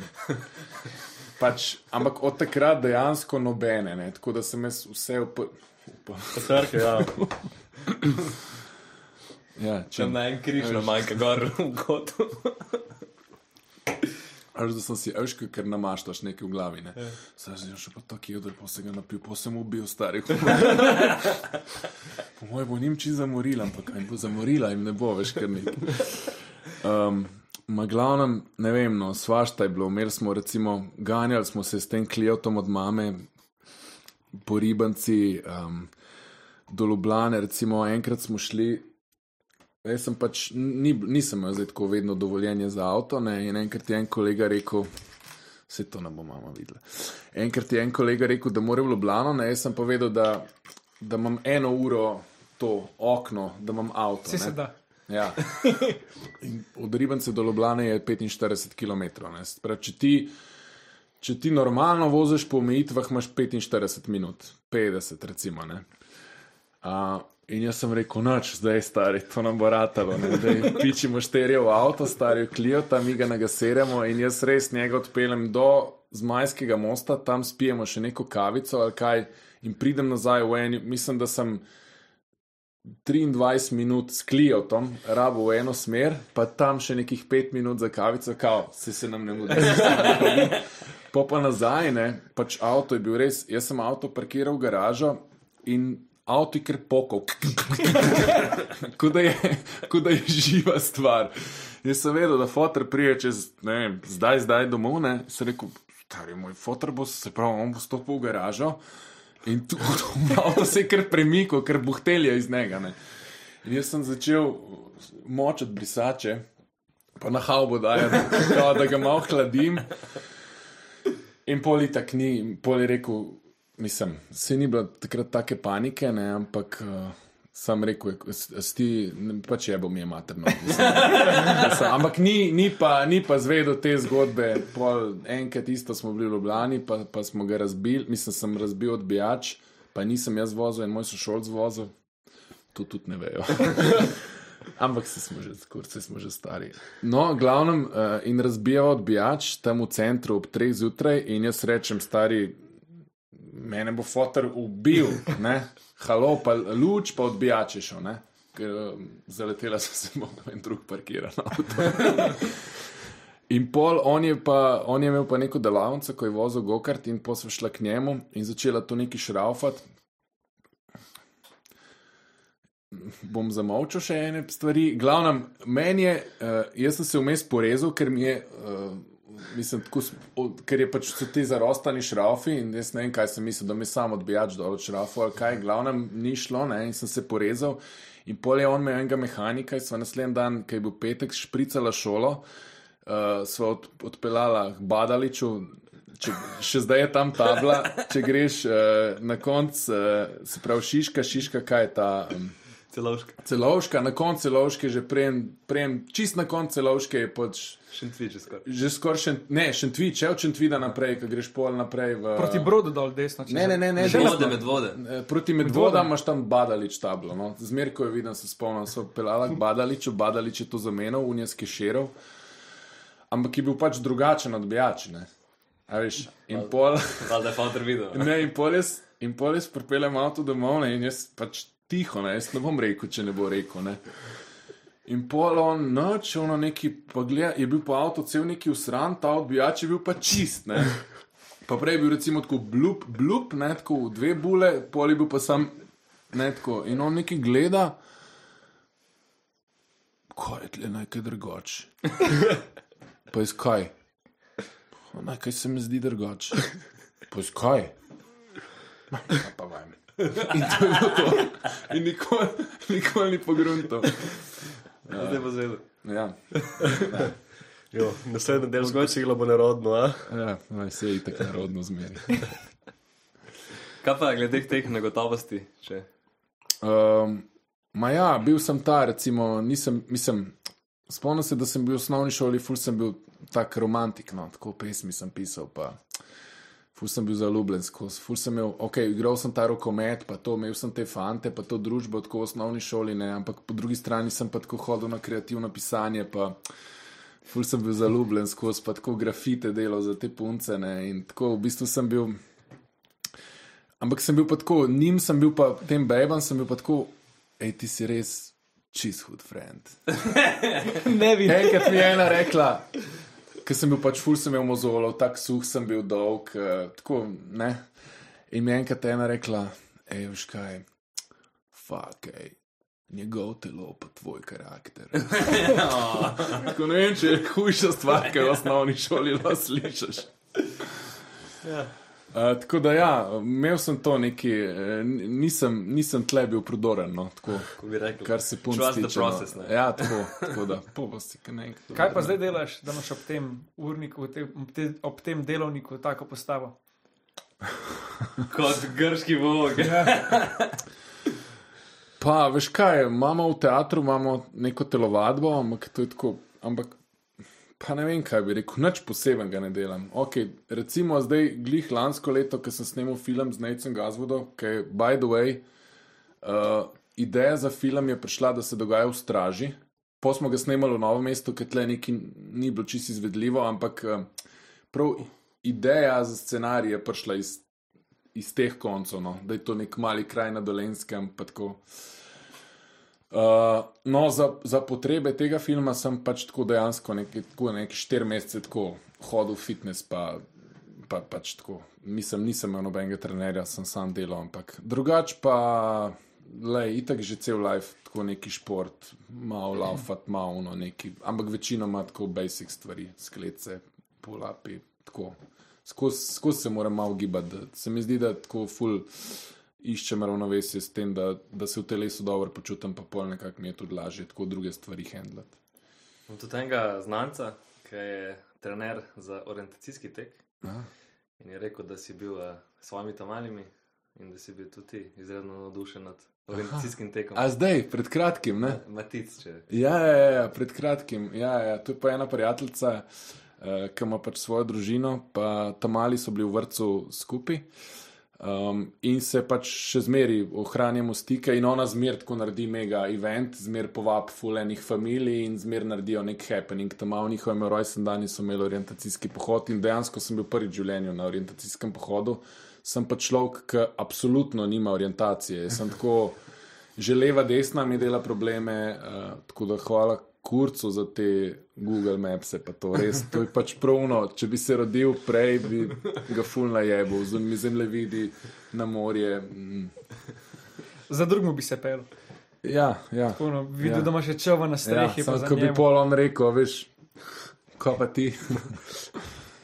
pač, ampak od takrat dejansko nobene, ne? tako da sem jaz vse upal. Trke, ja. Ja, če Če na en križ, na manjka gor v kotu. Až da sem si avška, ker namaštaš nekaj v glavi. Ne? Zdaj sem še pa tako jedel, pa se ga napil, pa sem ubil stari. po mojem bo njim čim zamorila, ampak kaj bo zamorila, jim ne bo več kar nekaj. Um, Ma glavnem, ne vem, no, svašta je bilo. Imeli smo, recimo, ganjali smo se s tem klijotom od mame po ribanci um, do Ljubljane. Recimo, enkrat smo šli, jaz sem pač, ni, nisem imel zdaj tako vedno dovoljenje za avto. Ne, in enkrat je en kolega rekel, vse to ne bo mama videla. Enkrat je en kolega rekel, da mora v Ljubljano, ne, jaz sem pa vedel, da, da imam eno uro to okno, da imam avto. Vse se da. Ja. *laughs* In Od Ribance do Ljubljana je 45 km. Pravi, če, ti, če ti normalno voziš po omejitvah, imaš 45 minut, 50 recimo. ne. A, in jaz sem rekel, noč, zdaj stari, to nam bo ratalo. Zdaj pičimo šterje v avto, stari Kliota, mi ga nagaseremo in jaz res njega odpeljem do Zmajskega mosta, tam spijemo še neko kavico ali kaj in pridem nazaj v eni, mislim, da sem 23 minut s klijotom, rabo v eno smer, pa tam še nekih 5 minut za kavico, kao, se, se nam ne mudi. Po pa nazaj, ne, pač avto je bil res, jaz sem avto parkiral v garažo in avto *laughs* je kar pokal, kot da, je- da je živa stvar. Jaz sem vedel, da fotor prije čez, ne vem, zdaj, zdaj domov, ne, sem rekel, stari moj fotor bo, se pravi, on bo stopil v garažo. In tu avto se je kar premikal, ker buhtelja iz njega. Ne. In jaz sem začel močati brisače, pa na haubo dajati, *laughs* kao, da ga malo hladim. In poli tak ni, in poli rekel, mislim, se ni bilo takrat take panike, ne, ampak uh, sam rekel, "S- s ti, ne, pač je bo mi je materno. Mislim, *laughs* ampak ni, ni, pa, ni pa zvedel te zgodbe. Pol, enkrat isto smo bili v Ljubljani, pa, pa smo ga razbili, mislim, sem razbil odbijač, pa nisem jaz vozil in moj sošolc vozil. To tudi ne vejo. *laughs* Ampak se smo že, kurce smo že stari. No, glavnem, uh, in razbijal odbijač tam v centru ob treh zjutraj, in jaz rečem, stari, mene bo fotor ubil, ne? halo, pa luč, pa odbijač je šel, ne? ker um, zaletela sem se mu en drug parkiran avto. In pol, on je, pa, on je imel pa neko delavnico, ko je vozil gokart, in pa smo šla k njemu in začela to neki šraufati. Bom zamolčal še ene stvari. Glavnem, meni je, uh, jaz sem se vmes porezal, ker mi je uh, mislim, tako, ker je pač so ti zarostani šrafi in jaz ne vem, kaj sem mislil, da mi sam odbijač dol od šrafov ali kaj, glavnem ni šlo ne, in sem se porezal. In pol je on imel enega mehanika, in sva naslednji dan, ki je bil petek, špricala šolo, uh, sva od, odpeljala k Badaliču. Če, še zdaj je tam tabla, če greš uh, na konc, uh, se pravi Šiška, Šiška, kaj je ta um, Celovška. celovška, na koncu celovške, že prejem, prejem čist na koncu celovške je pač Še tviče skoraj. že skoraj še, ne, še tvi, če od Šentvida naprej, ko greš pol naprej v. Proti brodu dol desno. Ne, ne, ne, ne, Med že vode, med vode. Eh, Proti Medvoda imaš tam Badalič tablo. No. Zmer, ko je videl, se spomnim, so pelala k Badaliču, Badalič je to zamenjal, unijski šerov, ampak je bil pač drugačen od bijač. Ne. A veš, in pol. Valjda je fantr videl. ne? Ne, in pol jaz, in pol jaz pripeljem avto domov ne, in jaz pač tiho, ne, jaz ne bom rekel, če ne bo rekel. Ne. In pol on, noč, ono neki, pa gleda, je bil pa avto cel neki usran, ta odbijač je bil pa čist, ne. Pa prej je bil recimo tako blup, blup, ne, tako dve bule, pol je bil pa sam, ne, tako. In on neki gleda, kaj je tle nekaj drugače. Pa iz kaj? Nekaj se mi zdi drugače. Pa iz kaj? Ma, Pa vajem. In to je bilo to. In nikoli, nikoli ni pogrunto. Zdaj bo zvedel. Ja, Jo, naslednji del zgodovine bo nerodno, a? ja naj se je tako narodno zmeri. Kaj pa glede teh negotovosti? Če? Um, ma ja, bil sem ta, recimo, nisem, mislim, spomnim se, da sem bil v osnovni šoli, ful sem bil tak romantik, no, tako pesmi sem pisal, pa ful sem bil zaljubljen skozi, ful sem imel, ok, igral sem ta rokomet, pa to, imel sem te fante, pa to družbo tako v osnovni šoli, ne, ampak po drugi strani sem pa tako hodil na kreativno pisanje, pa ful sem bil zaljubljen skozi, pa tako grafite delal za te punce, ne, in tako v bistvu sem bil. Ampak sem bil pa tako, njim sem bil pa tem bebam, sem bil pa tako, hej, ti si res čist hud friend. *laughs* *laughs* Ne vidim. Enkrat mi je ena rekla, ker sem bil pač ful, sem imel mozolov, tako suh sem bil dolg, uh, tako ne. In mi je enkrat ena rekla, hej, veš kaj, fuck, hej. Njegov telo, pa tvoj karakter. *laughs* *laughs* Tako ne vem, če je hujša stvar, kaj v osnovni šoli lahko slišiš. Ja. Uh, tako da, ja, imel sem to neki, eh, nisem, nisem tle bil prodoren, no, tako, Ko bi rekel. kar se punc Trust the tiče. No. process, ne. Ja, tako, tako da, *laughs* pobosti, kaj ne. Kaj pa zdaj delaš, da imaš ob tem urniku, te, ob te, ob tem delovniku tako postavo? *laughs* Kot grški bog. Pa, veš kaj, imamo v teatru imamo neko telovadbo, ampak to je tako, ampak pa ne vem, kaj bi rekel, nič posebenega ne delam. Ok, recimo zdaj, glih lansko leto, ko sem snemal film z Necem Gazvodom, ki je, by the way, uh, ideja za film je prišla, da se dogaja v straži. Po smo ga snemali v novem mestu, ker tle neki ni bilo čisto izvedljivo, ampak uh, prav ideja za scenarij je prišla iz, iz teh koncev, no, da je to nek mali kraj na Dolenskem. pa tako. Uh, no, za, za potrebe tega filma sem pač tako dejansko neki, tako neki štiri mesece tako hodil v fitness, pa, pa pač tako. Mislim, nisem imel nobenega trenerja, sem sam delal, ampak drugače pa, le, itak že cel life, tako neki šport, malo laufat, malo no, neki, ampak večinoma tako basic stvari, sklece, polapi, tako. Skozi se moram malo gibati, se mi zdi, da tako full iščem ravnovesje s tem, da, da se v telesu dobro počutim, pa pol nekako mi je tudi lažje tako druge stvari handlati. Imam tudi enega znanca, ki je trener za orientacijski tek. Aha. In je rekel, da si bil uh, s svojimi tamalimi in da si bil tudi izredno navdušen nad orientacijskim tekom. A zdaj, pred kratkim, ne? Matic, če. Ja, ja, ja, pred kratkim. Ja, ja. To je pa ena prijateljica, uh, ki ima pač svojo družino, pa tam mali so bili v vrtu skupaj. Um, in se pač še zmeraj ohranjamo stike, in ona zmeraj tako naredi mega event, zmeraj povab fulejnih familij in zmeraj naredijo nek happening. Tam v njihovem rojstnem dnevu so imeli orientacijski pohod in dejansko sem bil prvi v življenju na orientacijskem pohodu. Sem pa človek, ki absolutno nima orientacije. Sem tako, že leva, desna mi dela probleme, uh, tako da hvala kurcu za te Google Maps, pa to res, to je pač pravno. Če bi se rodil prej, bi ga fulna jebal, z unimi zemljevidi na morje. Mm. Za drugim bi se pel. Ja, ja. Puno, videl, Ja. ja. da imaš še čova na ja strehi. za ko bi pol on rekel, veš, ko pa ti.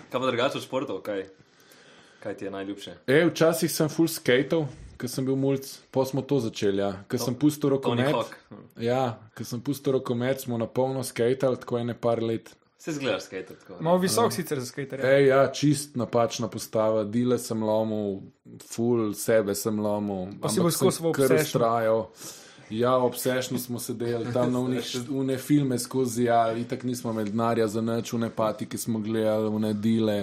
Kaj pa drugače od športov, kaj, kaj ti je najljubše? E, včasih sem full skateov, ker sem bil mulj, pa smo to začeli. Ja. Ker sem pustil Tony rokomet. Ja, ker sem pustil rokomet, smo na polno skatali, tako ene par let. Se zgledaš skater tako. Malo visok sicer za skaterje. Ej, ja, čist napačna postava, dile sem lomil, full sebe sem lomil. Pa si sem skozi v kar obsession. ustrajal. Ja, obsešno smo sedeli tam na unih, une filme skozi, ja, itak nismo imeli denarja za nič, une pati, ki smo gledali, une dile,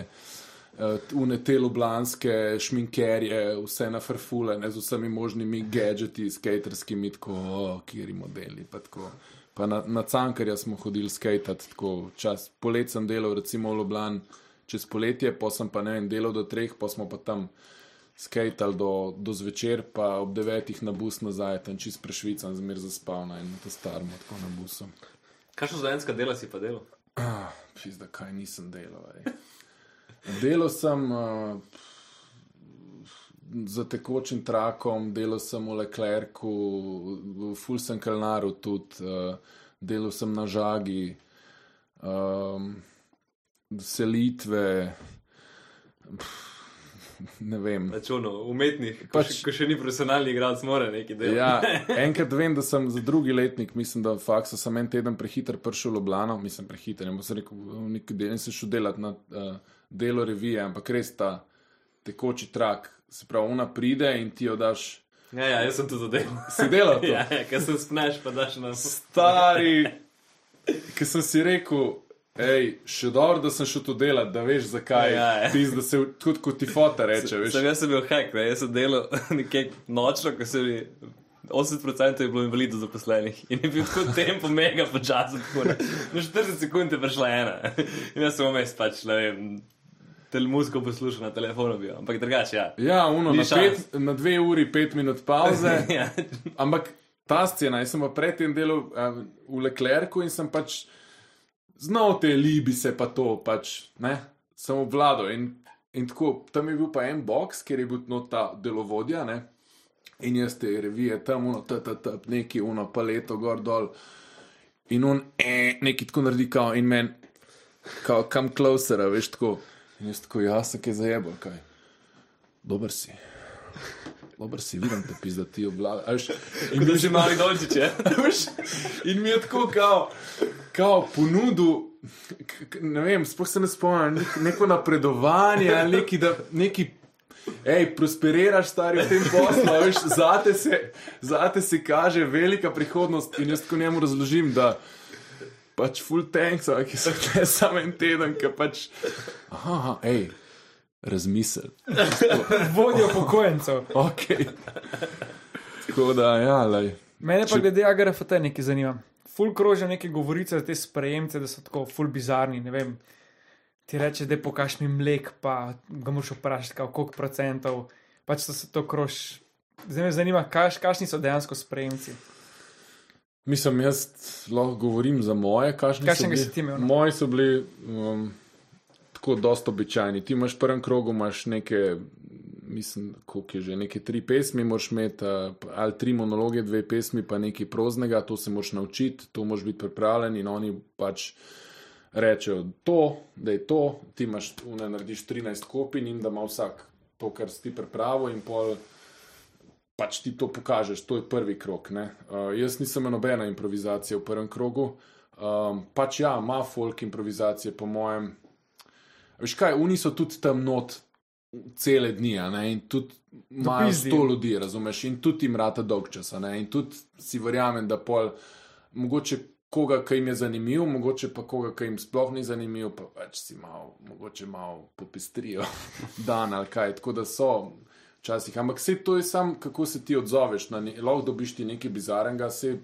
une te lublanske šminkerje, vse na frfulene z vsemi možnimi gadgeti, skaterskimi, tako, oh, kjeri modeli. Pa, tako. pa na, na cankarja smo hodili skatat, tako čas. Polet sem delal, recimo v Ljubljani čez poletje, pa sem pa ne vem, delal do treh, pa smo pa tam skatal do, do zvečer, pa ob devetih na bus nazaj, tam čist prešvican, zmer zaspal na enem starem, tako na busu. Kakšno zajenska dela si pa delal? Ah, Pizda, kaj nisem delal. ej. Delal sem uh, za tekočim trakom, delal sem v Leclercu, v Full sem Kalnaru tudi, uh, delal sem na žagi, um, selitve. pff, Ne vem. Računo, umetnik, ko, Pač- pač, še, ko še ni profesionalni igralec, mora nekaj delati. Ja, *laughs* enkrat vem, da sem za drugi letnik, mislim, da faksa sem en teden prehiter prišel v Ljubljano, mislim prehiter, ne bom se rekel, v neki del sem šel delati na uh, delo revije, ampak res ta tekoči trak, se pravi, ona pride in ti jo daš. Ja, ja, jaz sem tudi delal. Si delal to? *laughs* Ja, ja, ker se spneš, pa daš na Stari, *laughs* ki sem si rekel. Ej, še dobro, da sem šel to delati, da veš zakaj. Ja, ja. Pis, da se tudi kot ti fota reče, veš. Sem jaz sem bil hek, ne? jaz sem delal *laughs* nekje nočno, ko se mi 80% je bilo invalidov zaposlenih in je bil tako tempo mega počasen. Na 40 sekund je prišla ena. In jaz sem vmes pač, ne vem, tel muziko poslušal na telefonu bil, ampak drugače, ja. Ja, uno, Ni na, šans. pet, na dve uri, pet minut pauze. *laughs* ja. Ampak ta scena, jaz sem pa predtem delal um, v Leclercu in sem pač znal te libise, pa to pač, ne, sem obvladal. In, in tako, tam je bil pa en box, kjer je bil no, ta delovodja, ne, in jaz te revije tam, uno, ta, ta, ta, neki, uno, paleto, gor dol. In on, eh, neki tako naredi, kao, in men, kao, kam closer, veš tako. In jaz tako, jaz sem kaj zajebal, kaj. Dober si. Dober si, vidim te pizda, ti obvladaš. In Da si mali dolčič, je. *laughs* In mi je tako, kao, kao ponudil, k- ne vem, sploh se ne spomnim, nek, neko napredovanje ali neki, da neki. Ej, prosperiraš, stari v tem poslu, veš, zate se, zate se kaže velika prihodnost. In jaz ko njemu razložim, da pač full tanks, a ki so *laughs* ne samo en teden, ki pač. Aha, aha, ej, razmisel. *laughs* Vodijo pokojencev. Okay. Tako da, ja, lej. Mene pa Če- glede AGRFT nekaj zanima. Ful krožijo neke govorice za te sprejemce, da so tako ful bizarni. Ne vem. Ti reče, da pokaž mi mlek, pa ga moraš vprašati, koliko procentov. Pač to se to krož. Zdaj me zanima, kaš, kakšni so dejansko sprejemci. Mislim, jaz lahko govorim za moje, kakšni Kakšnega so si ti imel, no? Moji so bili um, tako dosta običajni. Ti imaš v prvem krogu, imaš neke, mislim, koliko je že, neke tri pesmi, moraš imeti uh, ali tri monologe, dve pesmi, pa nekaj proznega, to se moraš naučiti, to moraš biti pripravljen in oni pač rečejo to, da je to, ti imaš, ne narediš 13 kopij in da ima vsak to, kar si ti pripravil in pol pač ti to pokažeš, to je prvi krok. Uh, jaz nisem imel nobene improvizacije v prvem krogu. Um, pač ja, ima folk improvizacije, po mojem. Veš kaj, oni so tudi tam not cele dni, ne, in tudi imajo sto ljudi, razumeš, in tudi jim rata dolg čas, a ne, in tudi si verjamem, da pol, mogoče koga, ki jim je zanimiv, mogoče pa koga, ki jim sploh ni zanimiv, pa pač si malo, mogoče malo popestrijo *laughs* dan ali kaj, tako da so včasih. Ampak vse to je sam, kako se ti odzoveš. Ne, lahko dobiš ti nekaj bizarnega, se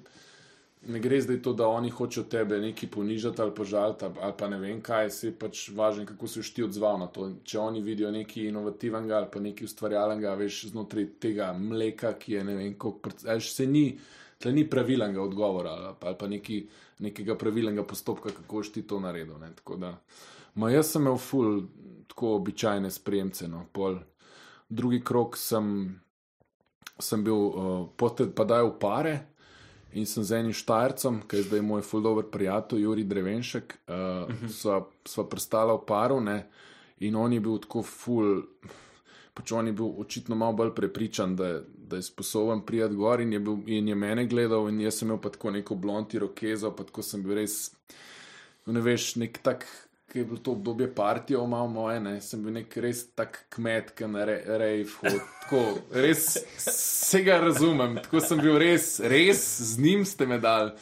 ne gre zdaj to, da oni hočejo tebe nekaj ponižati ali požaliti, ali pa ne vem kaj, se pač važno, kako se ti odzval na to. Če oni vidijo nekaj inovativnega ali pa nekaj ustvarjalnega, veš, znotraj tega mleka, ki je ne vem, veš, se ni. Tle ni pravilnega odgovora ali pa, ali pa neki, nekega pravilnega postopka, kako boš ti to naredil. Ne? Tako Da, ma jaz sem imel ful tako običajne spremce. No? Pol, drugi krok sem, sem bil, uh, potem pa dajal pare in sem z enim štajercem, ki je zdaj moj ful dober prijatelj, Juri Drevenšek, uh, sva, sva prestala v paru. Ne? In on je bil tako full, pač on je bil očitno malo bolj prepričan, da, je- da je sposoben prijeti gor in je, bil, in je mene gledal, in jaz sem imel pa tako neko blondi rokezo, pa tako sem bil res, ne veš, nek tak. Ki je bilo to obdobje partijo, malo moje, ne? sem bil nek res tak kmet, ki na re, rejv hod. Tako, res vsega razumem, tako sem bil res, res z njim ste me dal.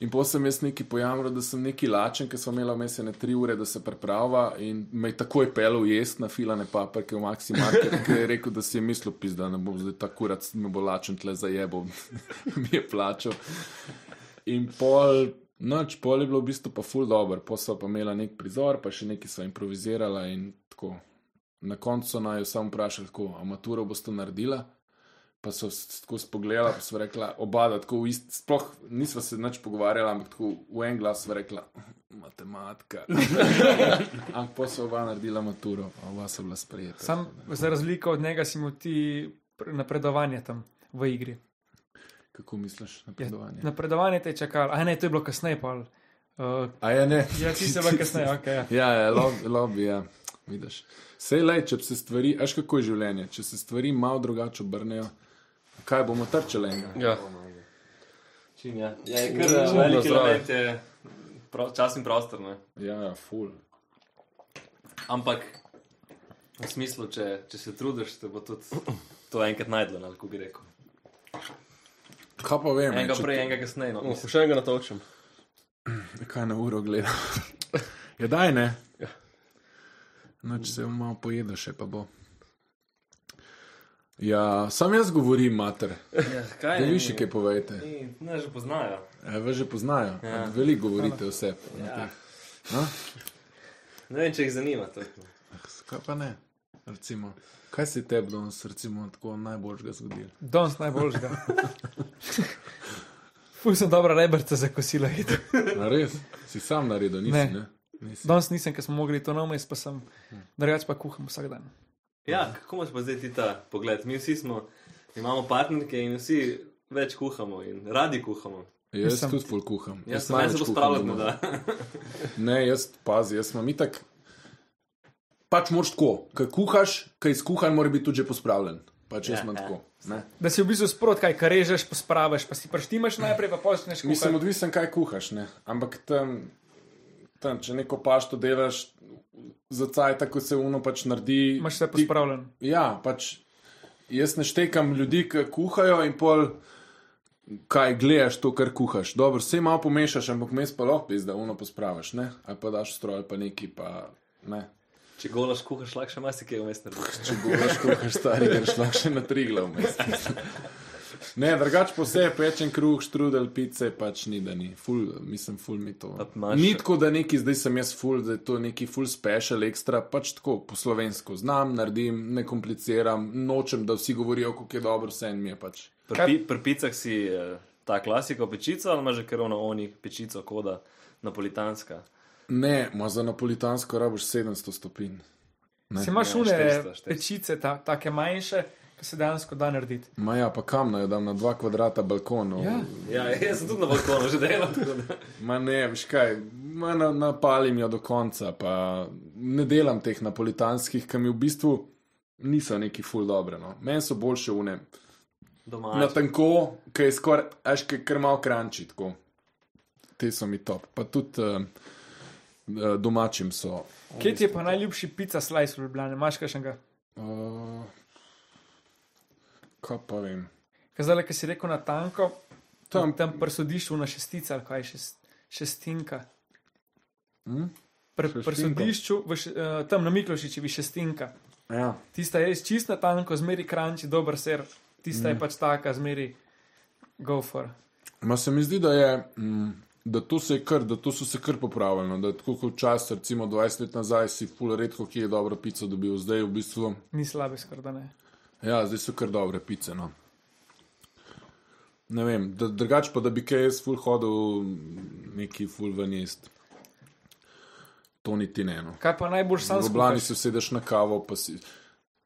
In potem sem jaz neki pojamral, da sem neki lačen, ker smo imeli vmes ne tri ure, da se pripravlja in me je takoj pelil jesti na filane paprike v Maxi Market, ker je rekel, da si je mislil, pis, da ne bom zdaj tako kurat, me bo lačen tle zajebal, *laughs* mi je plačal. In pol, noč pol je bilo v bistvu pa full dobro, pa so pa imela nek prizor, pa še nekaj so improvizirala in tako. Na koncu so naj jo samo vprašali, kako amaturo boste naredila. Pa so tako spogledala, pa so rekla, oba, da tako v isti, sploh nisva se nič pogovarjala, ampak tako v en glas sva rekla, matematika. *laughs* ampak pa so oba naredila maturo, a oba so bila sprejeta. Sam za razliko od njega si imel ti pr- napredovanje tam v igri. Kako misliš Ja, napredovanje? napredovanje te je čakalo, a ne, to je bilo kasneje. pol. Uh, A je ne? ja, ti se pa kasneje, *laughs* ok. Ja. Ja, ja lobby, lobby, ja. Vidiš. Sej le, če se stvari, veš kako je življenje, če se stvari malo drugače obrnejo, kaj bomo trčali enega? Ja. Čim, ja. ja, je kar velik element je pro, čas in prostor. Ne? Ja, ja, full. Ampak v smislu, če, če se trudiš, te bo tudi to enkrat najdlo, ali kako bi rekel. Kaj pa vem, Enega če prej, enega kasneje. No. No, še enega natočim. *clears throat* Kaj na uro gleda? *laughs* ja, daj ne. Noč se malo pojede, še pa bo. Ja, sam jaz govorim, mater. Ja, kaj ne, vi še kaj povejte. ni- Ne, že poznajo. E, vas že poznajo. Ja. Veliko govorite vse. Ja. No? Ne vem, če jih zanima. To. Kaj pa ne? Recimo, kaj se je tebi danes recimo, tako najboljšega zgodilo? Danes najboljšega. *laughs* Ful sem dobro rebrce za kosilo jedel. Res? Si sam naredil, nisi? Ne. Ne. Nisi. Danes nisem, ker smo mogli to naumest, pa sem drugač pa kuham vsak dan. Ja, kako imaš pa zdaj ti ta pogled? Mi vsi smo, imamo partnerke in vsi več kuhamo in radi kuhamo. Jaz Mislim- tudi ful kuham. Jaz sem največ se kuham pospravljal, doma. da. Ne, jaz pazi, jaz sem itak. Pač moraš tako, kaj kuhaš, kaj izkuhan, mora biti tudi že pospravljen. Pač jaz Ja, imam ja. tako. Ne? Da si v bistvu sprot, kaj režeš, pospraviš, pa si prštimaš najprej, pa počneš Mislim, odvisen, kaj kuhaš. Ne? Ampak tam, tam, če neko pašto delaš, za caj tako se uno pač naredi. Imaš vse ti- pospravljen. Ja, pač jaz ne štekam ljudi, ki kuhajo in pol. Kaj gledaš to, kar kuhaš? Dobro, vse malo pomešaš, ampak mes pa lahko pizda, uno pospraviš, ne? Ali pa daš stroj, pa neki pa ne. Če golaš kuhaš, lahko še marsikaj vmes narediš. Če govoriš, kuhaš stari, greš lahko še na tri glav. *laughs* Ne, drugače po vse pečen kruh, štrudel, pice, pač ni da ni. Ful, mislim, ful mi to. Ni tako, da neki zdaj sem jaz ful, da je to neki ful special, ekstra, pač tako po slovensko. Znam, naredim, ne kompliciram, nočem, da vsi govorijo, kako je dobro, vse en mi je pač. Pri, pi- pri picah si eh, ta klasika pečica ali imaš že kar ono oni pečico koda napolitanska. Ne, ma za napolitansko rabiš 700 stopinj. Ne. Si imaš une 400, 400. pečice, ta, take manjše, ki se dejansko da narediti. Ma ja, pa kam naj dam na dva kvadrata balkonov. Ja. Ja, jaz sem tudi na balkonu že delal. tako Ma ne, veš kaj, ma na, napalim jo do konca, pa ne delam teh napolitanskih, ki mi v bistvu niso neki ful dobre. No. Meni so boljše une. Doma. Na tanko, ki je skoraj, až kaj kar malo kranči, tako. Te so mi top. Pa tudi uh, domačim so. Kje ti je pa najljubši pica slice v Ljubljani? Imaš kakšnega? Uh, kaj pa vem. Kazale, ki si rekel na tanko, Tam- tam, prsodišču na šestica ali kaj šest, šestinka. Hm? Pr, prsodišču, v, š- eh, tam na Miklošičevi šestinka. Ja. Tista je čist na tanko, zmeri kranči, dober ser. Tista mm. je pač taka, zmeri gofor. Ma se mi zdi, da, je, mm, da, to se je kar, da to so se kar popravili. no. Da tako kot včasih, recimo 20 let nazaj, si ful redko, ki je dobro pico dobil, zdaj v bistvu. Ni slabe, skoraj da ne. Ja, zdaj so kar dobre pice. No. Ne vem, da, drugače pa, da bi kaj jaz ful hodil, neki ful ven jest. To niti ne. No. Kaj pa najbolj sam skuhaš? si sedeš na kavo, pa si.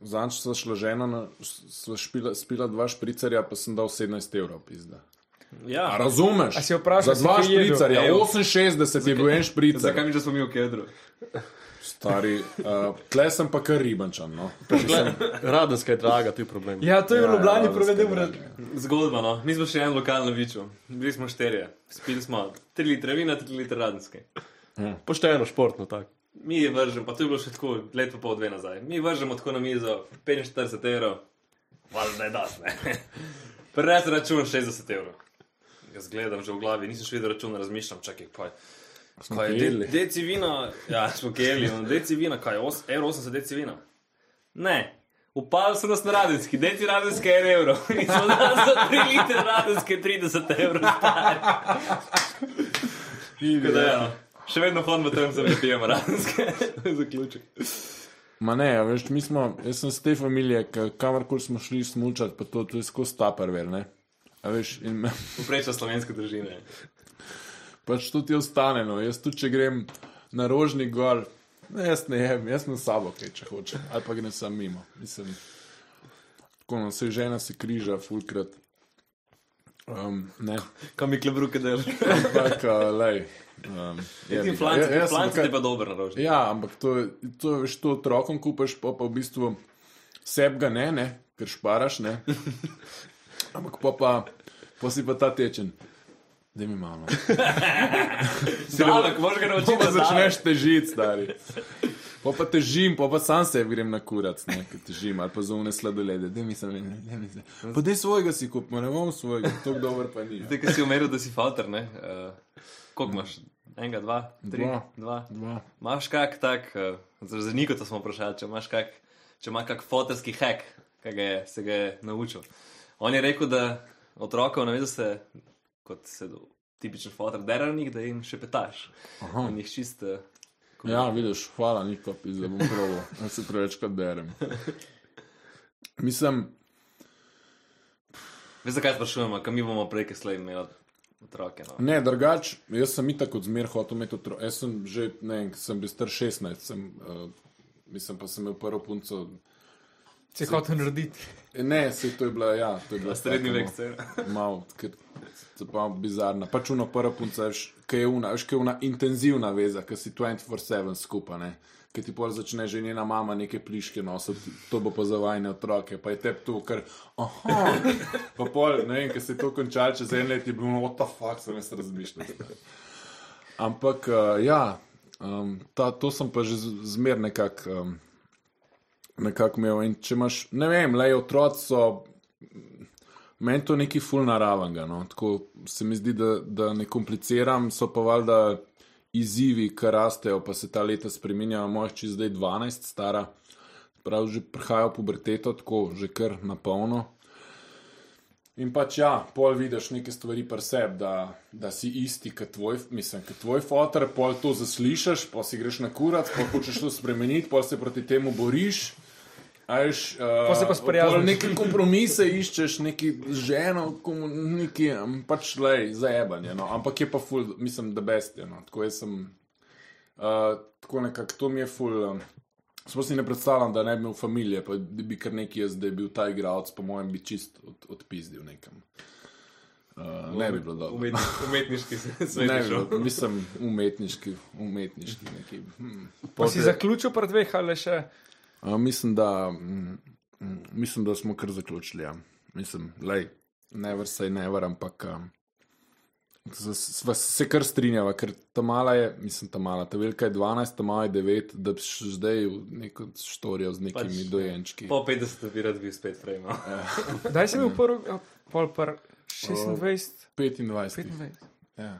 Zanč sva šla žena, na- sva špila, spila dva špricerja, pa sem dal 17 evrov, pizda. Ja. A razumeš? A si vprašal, Za dva špricarja, Evo. 68 je bil en špricar. Zakaj mi, da smo mi v kedru? Stari, uh, tle sem pa kar ribančan. No. Radenska je draga, to je problem. Ja, to je v Ljubljani ja, razkaj, Zgodba, no. Mi smo še en lokal na Viču. Bili smo šterje. Spili smo 3 litre vina, 3 litre radenske. Pošteno, športno, tako. Mi je vržemo, pa to je bilo še tako leto pa pol dve nazaj. Mi vržemo tako na mizo 45 evrov, valjda da je das, ne. Prines račun 60 evrov. Jaz gledam že v glavi, nisem še videl računa, razmišljam, čakaj, kaj. Kaj je de, deci vina? Ja, smo keli, no, deci vina, kaj je, os- evro 80 deci vina? Ne. Upali so nas na radenski, deci radenske je evro. *laughs* In smo danes za 3 litre radenske 30 evrov. Tako da, ja, še vedno hodimo tam, da ne pijemo je *laughs* zaključek. Ma ne, veš, mi smo, jaz sem z te familije, ka- kamorkoli smo šli smulčati, pa to, to je skozi taperver, ne. Veš, in me, Poprečna slovenska družina. pač to ti ostane, no. Jaz tudi, če grem na rožni gor, ne, jaz ne jem, jaz sem sabo, kaj če hočem, ali pa grem sam mimo. Mislim, tako no, se žena se križa, fulkrat. Um, ne, Kam mi klebruke delaš? *laughs* ampak, uh, lej. Um, je, Ti flanci, ja- jaz flanci ti pa dober na rožni. Ja, ampak to, je- to je veš, to otrokom kupaš, pa, pa v bistvu seb ga ne, ne, ker šparaš, ne. *laughs* Ampak pa, pa, pa si pa ta tečen. Da mi malo. *laughs* Davek, moraš ga naučiti, Pa začneš težiti, stari. Pa pa težim, pa pa sam se grem na kurac, ne, težim, ali pa zunaj sladolede. Da mi se ne, da mi se. Pa dej svojega si kup, ne bom svojega, tako dober pa ni. Zdaj, ki si umeril, da si falter, ne? Uh, koliko imaš? Enega, dva, tri, Dva. dva. Dva. Imaš kak tak, uh, za Niko to smo vprašali, če imaš kak, če ima kak fotorski hack, ki ga je, se ga je naučil. On je rekel, da otrokov navedo se, kot se do, tipičen fotor, deravnik, da jim še petaš. Aha. In jih čist. Uh, Ja, vidiš, hvala, Niko, da bom proval, da se prevečkrat berem. *laughs* Mislim, Veš, zakaj sprašujemo, kam mi bomo prej, ki slej imeli otroke. No? Ne, drugač, jaz sem itak od zmer hotel imeti otroke. Jaz sem že, ne vem, sem bil star 16, sem, uh, mislim pa sem imel prvo punco. Si hotel narediti. Ne, se to je bila, ja, to je bila no, se. Mal, ker se pa bizarna. Pač uno prva punca, ki je una, veš, ki je una intenzivna veza, ki si 24-7 skupaj, ne. Ker ti pol začne že njena mama neke pliške nositi, to bo pa za vajne otroke, pa je tep to, ker, aha, pa pol, ne vem, ker se je to končalo čez en let, je bilo, what the fuck, sem jaz razmišljal. Ampak, uh, ja, um, ta, to sem pa že zmer nekako um, nekak imel. In če imaš, ne vem, le otroci so, meni to neki ful naravnega. No? Tako se mi zdi, da, da ne kompliciram, so pa valjda izzivi, ki rastejo, pa se ta leta spremenjajo. Moj čez zdaj 12, stara, prav že prihaja v puberteto, tako že kar na polno. In pač ja, pol vidiš neke stvari pri sebi, da, da si isti kot tvoj, mislim, kot tvoj fotor, pol to zaslišiš, pol si greš na kurac, pol hočeš to spremeniti, pol se proti temu boriš. Ajš, uh, Pol se pa sprijazniš. Neke kompromise iščeš, neki ženo, komu- neki um, pač lej, zajebanje. No. Ampak je pa ful, mislim, da best je. No. Tako jaz sem, uh, tako nekako, to mi je ful. Um, Sploh si ne predstavljam, da ne bi imel familije, pa da bi kar neki jaz, da je bil ta igralec, po mojem, bi čist od, odpizdil nekam. Uh, ne bi bilo dobro. Umetni, umetniški *laughs* svet. Ne bi šel. bilo, mislim, umetniški, umetniški neki. Hmm. Pa si zaključil pred dveh ali še? Uh, mislim, da, mm, mm, mislim, da smo kar zaključili. Ja. Mislim, lej, never say never, ampak um, sva se kar strinjava, ker ta mala je, mislim, ta mala, ta velika je 12, ta mala je 9, da bi še zdaj v neko štorijo z nekimi Pač, pač, dojenčki. Po 50 bi rad bil spet. No. Kdaj si bil prvi, pol par 26, 25. 25. Ja.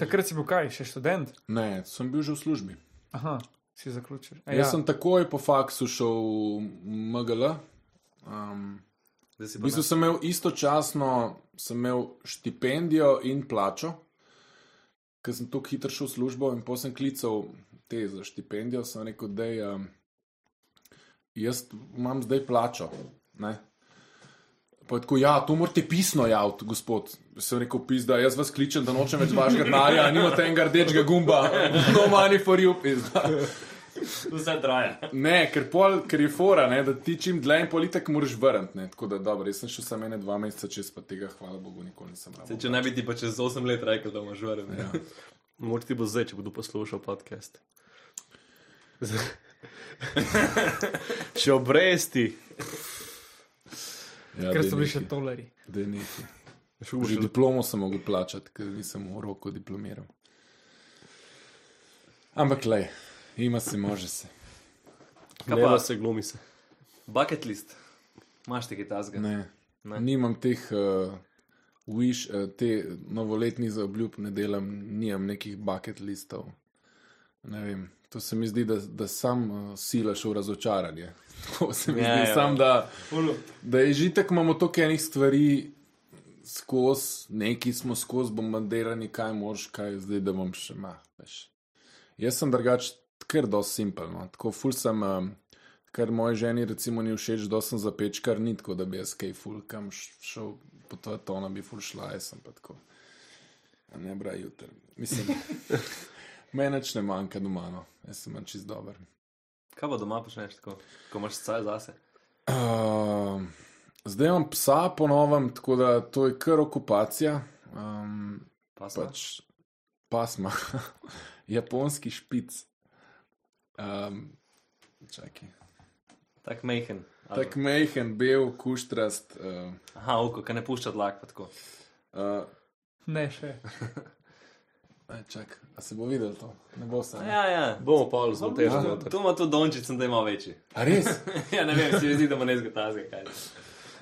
Takrat si bil kaj, še študent? Ne, sem bil že v službi. Aha, si zaključil. A Ja. Jaz sem takoj po faksu šel v MGL. Um, v bistvu sem imel istočasno sem imel štipendijo in plačo, ker sem tako hitro šel v službo in potem sem klical te za štipendijo. Sem rekel, da um, jaz imam zdaj plačo. Ne? Pa tako, ja, to morate pisno javiti, gospod. Sem rekel, pizda, jaz vas kličem, da nočem več vašega denarja, nimate enega rdečega gumba, *laughs* no money for you, pizda. Vse traja. Ne, ker, pol, ker je fora, ne, da ti čim dlje in politik moraš vrniti. ne. Tako da, dobro, jaz sem šel samo ene dva meseca čez, pa tega, hvala Bogu, nikoli nisem Se, rabil. če ne bi ti pa čez 8 let rekel, da imaš vrn. Ja. Mogoče ti bo zdaj, če bodo poslušal podcast. *laughs* Še obresti. Ja, Ker so bili še toleri. Že diplomo sem mogel plačati, ker nisem v roku diplomiral. Ampak, le, ima se, može se. Kaj pa? se glumi se. Bucket list. Imaš ti kaj tasga? Ne. Ne. Nimam teh uh, wish, uh, te novoletnih zaobljub, ne delam, nimam nekih bucket listov. Ne vem. To se mi zdi, da, da sam uh, silaš v razočaranje. *laughs* To se mi Ja, zdi, ja. sam, da, da je že tako, imamo toliko enih stvari skozi, neki smo skozi bombardirani, kaj moš, kaj zdaj, da bom še ma. Veš. Jaz sem drugač, ker dosti simpel. No. Tako ful sem, um, kar moji ženi recimo ni všeč, da sem za pečkar, ni tako, da bi jaz kaj ful kam šel, po to je to, ona bi ful šla, jaz sem pa tako. A Ne bra jutr. Mislim, meneč ne manjka doma, no. jaz sem čist dober. Kaj pa doma počneš tako, ko imaš caj zase? Uh, zdaj imam psa po novem, tako da to je kar okupacija. Um, Pač. pač pasma, *laughs* japonski špic. Um, čakaj. Tak mehen. Tak mehen, bel, kuštrast. Uh, Aha, oko, ki ne pušča dlak. pa tako. uh, Ne še. *laughs* aj, čak, a se bo videl to? Ne bo se. ne? Ja, ja. Bomo pa zelo težko. Tu, tu ima tudi dončic, sem da ima večji. A res? *laughs* ja, ne vem, se mi zdi, da ima nezga tasga. Kaj.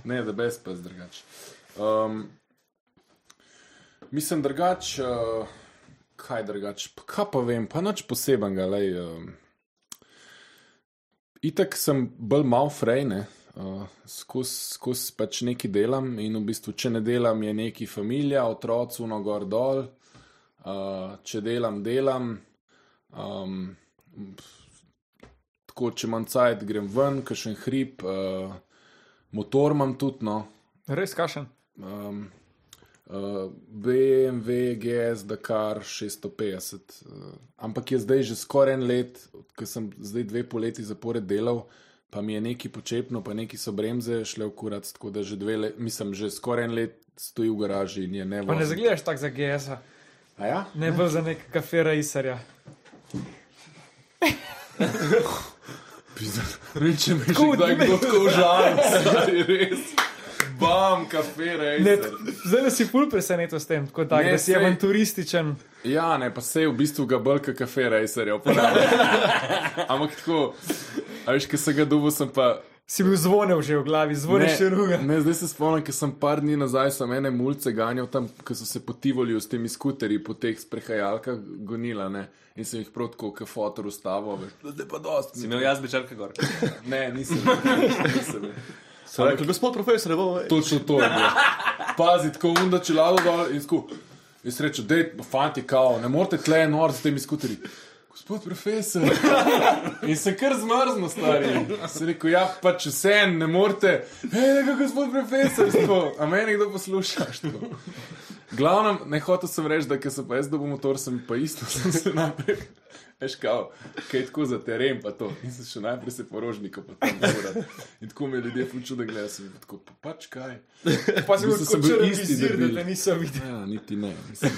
Ne, da brez pes drugače. Um, mislim drugače, uh, kaj drugače, pa kaj pa vem, pa nič posebenega. Lej, um, itak sem bolj mal frejne, uh, skozi skoz pač nekaj delam in v bistvu, če ne delam, je neki familija, otroci, no gor dol. Uh, če delam, delam. Um, tako, če imam cajt, grem ven, kakšen hrib. Uh, Motor imam tudi, no, Res kašen. um, uh, BMW, GS, Dakar 650. Uh, ampak je zdaj že skoraj en let, ker sem zdaj dve poleti zapored delal, pa mi je neki počepno, pa neki so bremze šle v kurac, tako da že dve leti, mislim, že skoraj en let stoji v garaži in je ne Pa ne zagledaš tako za GS-a, A ja? ne bolj za nek kafe rejserja. Reče mi že kdaj kdo tako užal, stari res. Bam, kafe, Ne, res. zdaj si ful presenečen s tem, tako tak, Ne, da si sej- avanturističen. Ja, ne, pa se je v bistvu ga brka kafe racerja uporabljal. *laughs* Ampak tako, a veš, ki se ga dubu, sem pa. Si bil zvonil že v glavi, zvonil še druga. ne, zdaj se spomnim, ker sem par dni nazaj sem ene mulce ganjal tam, ki so se potivali s temi skuterji po teh sprehajalkah gonila, ne. In sem jih prav tako, kot fotor ustavil, veš, zdaj pa dosti. Si imel jaz bičarka gor. *laughs* Ne, nisem. nisem. Sem rekel, gospod profesor, ne bomo več. Točno to je bilo. Pazi, tako unda čelado dol in sku. Jaz rečem, dej, fanti, kao, ne morete tle nor s temi skuterji. Gospod profesor. *laughs* In se kar zmrzno, stari. Se rekel, ja, pač vse en, ne morete. Hej, nekaj, gospod profesor, tako. A meni kdo poslušaš *laughs* to? Glavnem, ne hotel sem reči, da ker sem pa jaz dobil motor, sem pa isto, *laughs* sem se najprej. Veš, kao, kaj tako za teren, pa to. In sem še najprej se porožnika potem moral. In tako me ljudje fuču, da gledajo, sem bil tako, pa pač kaj. Pa bil sem bil isti da debil. te nisem videl. Ja, niti ne. Mislim.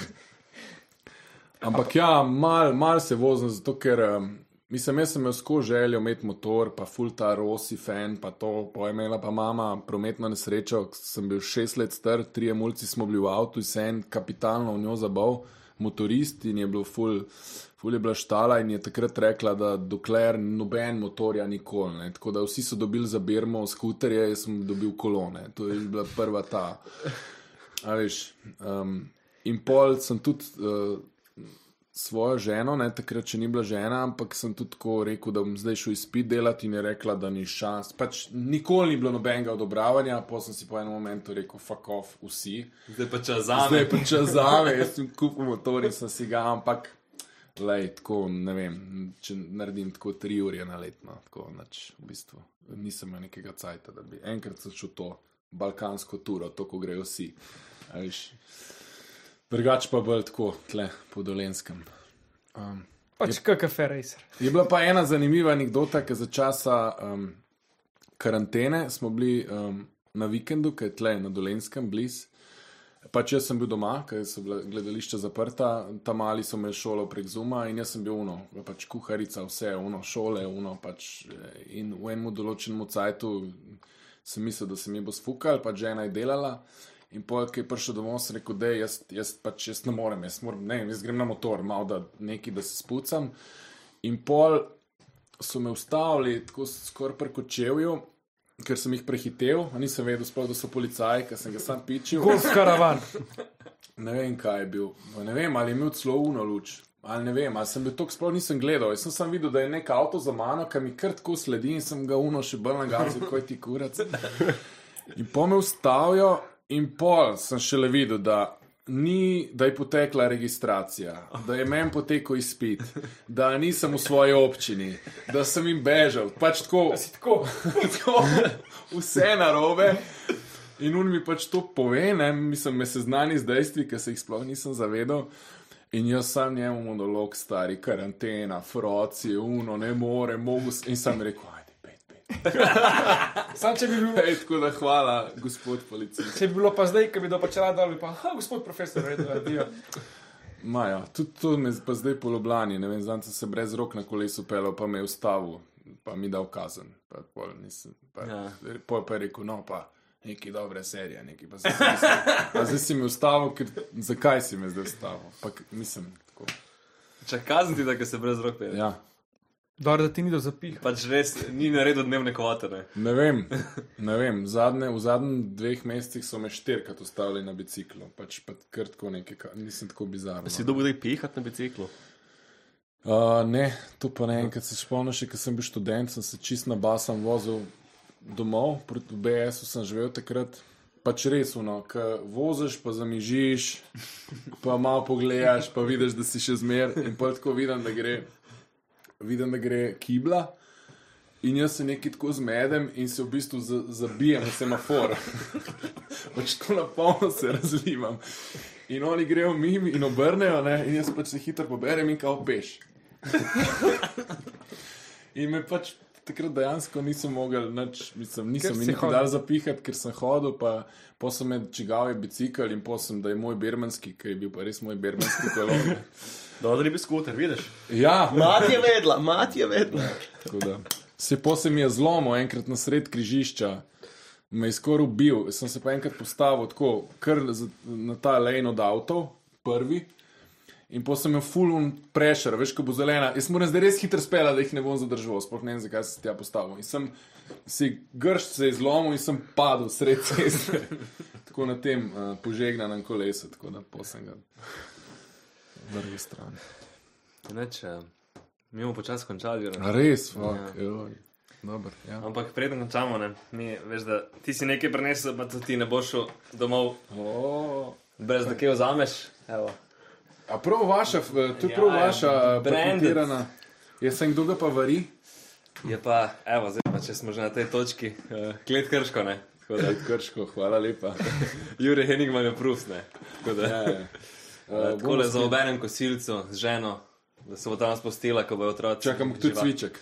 Ampak ja, mal, mal se vozim, zato ker um, mislim, jaz sem imel skozi željo imeti motor, pa full ta Rossi fan, pa to, pa je imela pa mama prometno nesrečo, sem bil šest let star, tri mulci smo bili v avtu se en kapitalno v njo zabav, motorist in je bil full. Ful je bila štala in je takrat rekla, da dokler noben motorja nikoli. Ne. Tako da vsi so dobili za Birmo skuterje, jaz sem dobil kolone. To je bila prva ta. A veš, um, in pol sem tudi uh, svojo ženo, ne, takrat še ni bila žena, ampak sem tudi tako rekel, da bom zdaj šel izpit delati in je rekla, da ni šans. Pač nikoli ni bilo nobenega odobravanja, pa sem si po enem momentu rekel, fuck off, vsi. Zdaj pa čas za Zdaj me. je pa čas za me, jaz sem kupil motor in sem si ga, ampak. Lej, tako, ne vem, če naredim tako tri ure na letno, tako nač, v bistvu. Nisem imel nekega cajta, da bi enkrat začel to balkansko turo, to, ko grejo vsi. a veš. Drugače pa bolj tako, tle po dolenskem. Um, Pač KKF racer. Je bila pa ena zanimiva anekdota, ker za časa um, karantene smo bili um, na vikendu, ki je tle na Dolenskem, blizu. Pač jaz sem bil doma, ker so bila gledališča zaprta, tam mali so imeli šolo prek Zuma in jaz sem bil uno, pač kuharica, vse, uno, šole, uno, pač eh, in v enem določenem cajtu sem mislil, da se mi bo sfukal, pač žena je delala. In pol, ki je prišel domov, sem rekel, da jaz, jaz pač jaz ne morem, jaz, moram, ne, jaz grem na motor, malo da nekaj, da se spucam. In pol so me ustavili tako skoraj preko čevju, ker sem jih prehitev, a nisem vedel, sploh, da so policaji, ker sem ga sam pičil. Golf karavan. *laughs* Ne vem, kaj je bil. Ne vem, ali je imel celo uno luč. Ali ne vem, ali sem bil to sploh nisem gledal. Jaz sem samo videl, da je nek avto za mano, ki mi kar tako sledi in sem ga uno še bolj nagazil, kot ti kurac. In po me ustavijo, in pol sem šele videl, da. Ni, da je potekla registracija, da je meni potekel izpit, da nisem v svoji občini, da sem jim bežal. Pač tako, Tako. *laughs* tako, vse narobe. In on mi pač to pove, ne, mislim, me seznani z dejstvi, ki se jih sploh nisem zavedal. In jaz sam njemu monolog, stari karantena, froci, uno, ne more, mogu. s- In sem rekel. *laughs* Sam če bi bil. Ej, tako da hvala, gospod policist. Če bi bilo pa zdaj, ki bi dopačala dol, bi pa, ha, gospod profesor, redo, adijo. Maja, tudi to me pa zdaj po Ljubljani, ne vem, zdaj sem se brez rok na kolesu pelal, pa me je ustavil, pa mi dal kazen. Pa, pol, nisem, pa, ja. Pol pa je rekel, no pa. Neki dobre serije, neki pa zdaj, zdaj si me ustavil, ker zakaj si me zdaj ustavil? Pa, k- mislim, tako. Če kazen ti, da se brez rok pelje. Ja, Dobro, da ti ni do zapih. Pač res ni naredil dnevne kvote. Ne? ne vem, *laughs* ne vem. Zadnje, v zadnjih dveh mesecih so me štirikrat ustavili na biciklu, pač pa kar tako nekaj, ka- nisem tako bizaren. Si dobil kdaj pihati na biciklu? Uh, ne, to pa ne enkrat se spomniš, ker sem bil študent, sem se čist na basam vozil domov, proti BS-u sem živel takrat. Pač res, no, ki voziš, pa zamižiš, pa malo pogledaš, pa vidiš, da si še zmer in pa tako vidim, da gre, vidim, da gre kibla. In jaz se nekaj tako zmedem in se v bistvu za- zabijem v semafor. *laughs* pač tako na polno se razlivam. In oni grejo mimo in obrnejo, ne? in jaz pač se hitro poberem in kao peš. *laughs* in me pač takrat dejansko nisem mogel, nič, mislim, nisem niti hodil. dal zapihati, ker sem hodil, pa posem med čigav je bicikl in posem, da je moj bermanski, ki je bil pa res moj bermanski *laughs* kolon. Dobro, da ni bil skuter, vidiš? ja, Mat je vedla, mat je vedla. Tako da. Se posem je zlomil enkrat na sred križišča, me je skoraj ubil. Sem se pa enkrat postavil tako, kar na ta lane od avtov, prvi. In posem je full on pressure, veš, ko bo zelena. Jaz moram zdaj res hitro spela, da jih ne bom zadržal, sploh ne vem, zakaj sem se tja postavil. In sem si grš se je zlomil in sem padel sred ceste. *laughs* tako na tem uh, požegnanem kolesu, tako da posem ga vrgel stran. Neč, eh, mi bomo počasi končali. ne? Res, fuck, ja. Dobro, ja. Ampak preden končamo, ne, mi veš, da ti si nekaj prenesel, pa ti ne boš šel domov Oh. brez da kaj vzameš. Evo. A prav vaša, eh, to je Ja, prav ja, vaša eh, branded. patentirana. Jaz sem kdo ga pa vari, Je pa, evo, zdaj pa če smo že na tej točki, uh, klet krško, ne. Ed Krško, hvala lepa. *laughs* Jure Henigman je proof, ne. Tako da, Ja, ja. uh, tako le za obenem kosilcu z ženo, da se bo tam spustila, ko bojo otroci. Čakam tudi živa- cviček.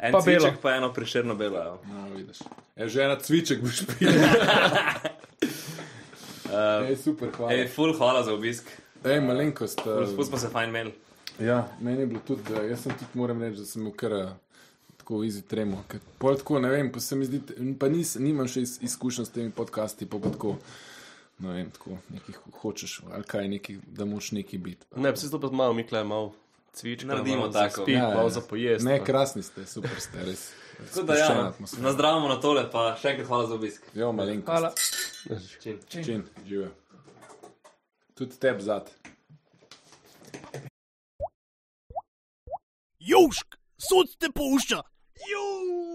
En Pa cviček, belo. pa eno prišerno belo. evo. No, vidiš. E, žena cviček boš pil. *laughs* Ej, super, hvala. Ej, full hvala za obisk. Ej, malenkost. eh, Spust smo se fajn imeli. Ja, meni je bilo tudi, eh, jaz sem tudi moram reči, da sem imel kar eh, tako izi tremo. Ker pol tako, ne vem, pa se mi zdi, pa nis, nimam še iz, izkušenj s temi podcasti, pa, pa tako, ne vem, tako, nekih hočeš, ali kaj, neki, da moš neki biti. Ne, vsi to pa malo, Mikla je malo cvička. Naredimo malo tako. Spit, Ja, ja, ja. malo za pojest. Ne, pa- krasni ste, super ste, res. *laughs* Tako da ja, atmosfera. nazdravimo na tole, pa še enkrat hvala za obisk. Jo, malenkost. Hvala. Čin. Čin, živijo. Tudi teb zad. Južk, sod te pušča. Južk.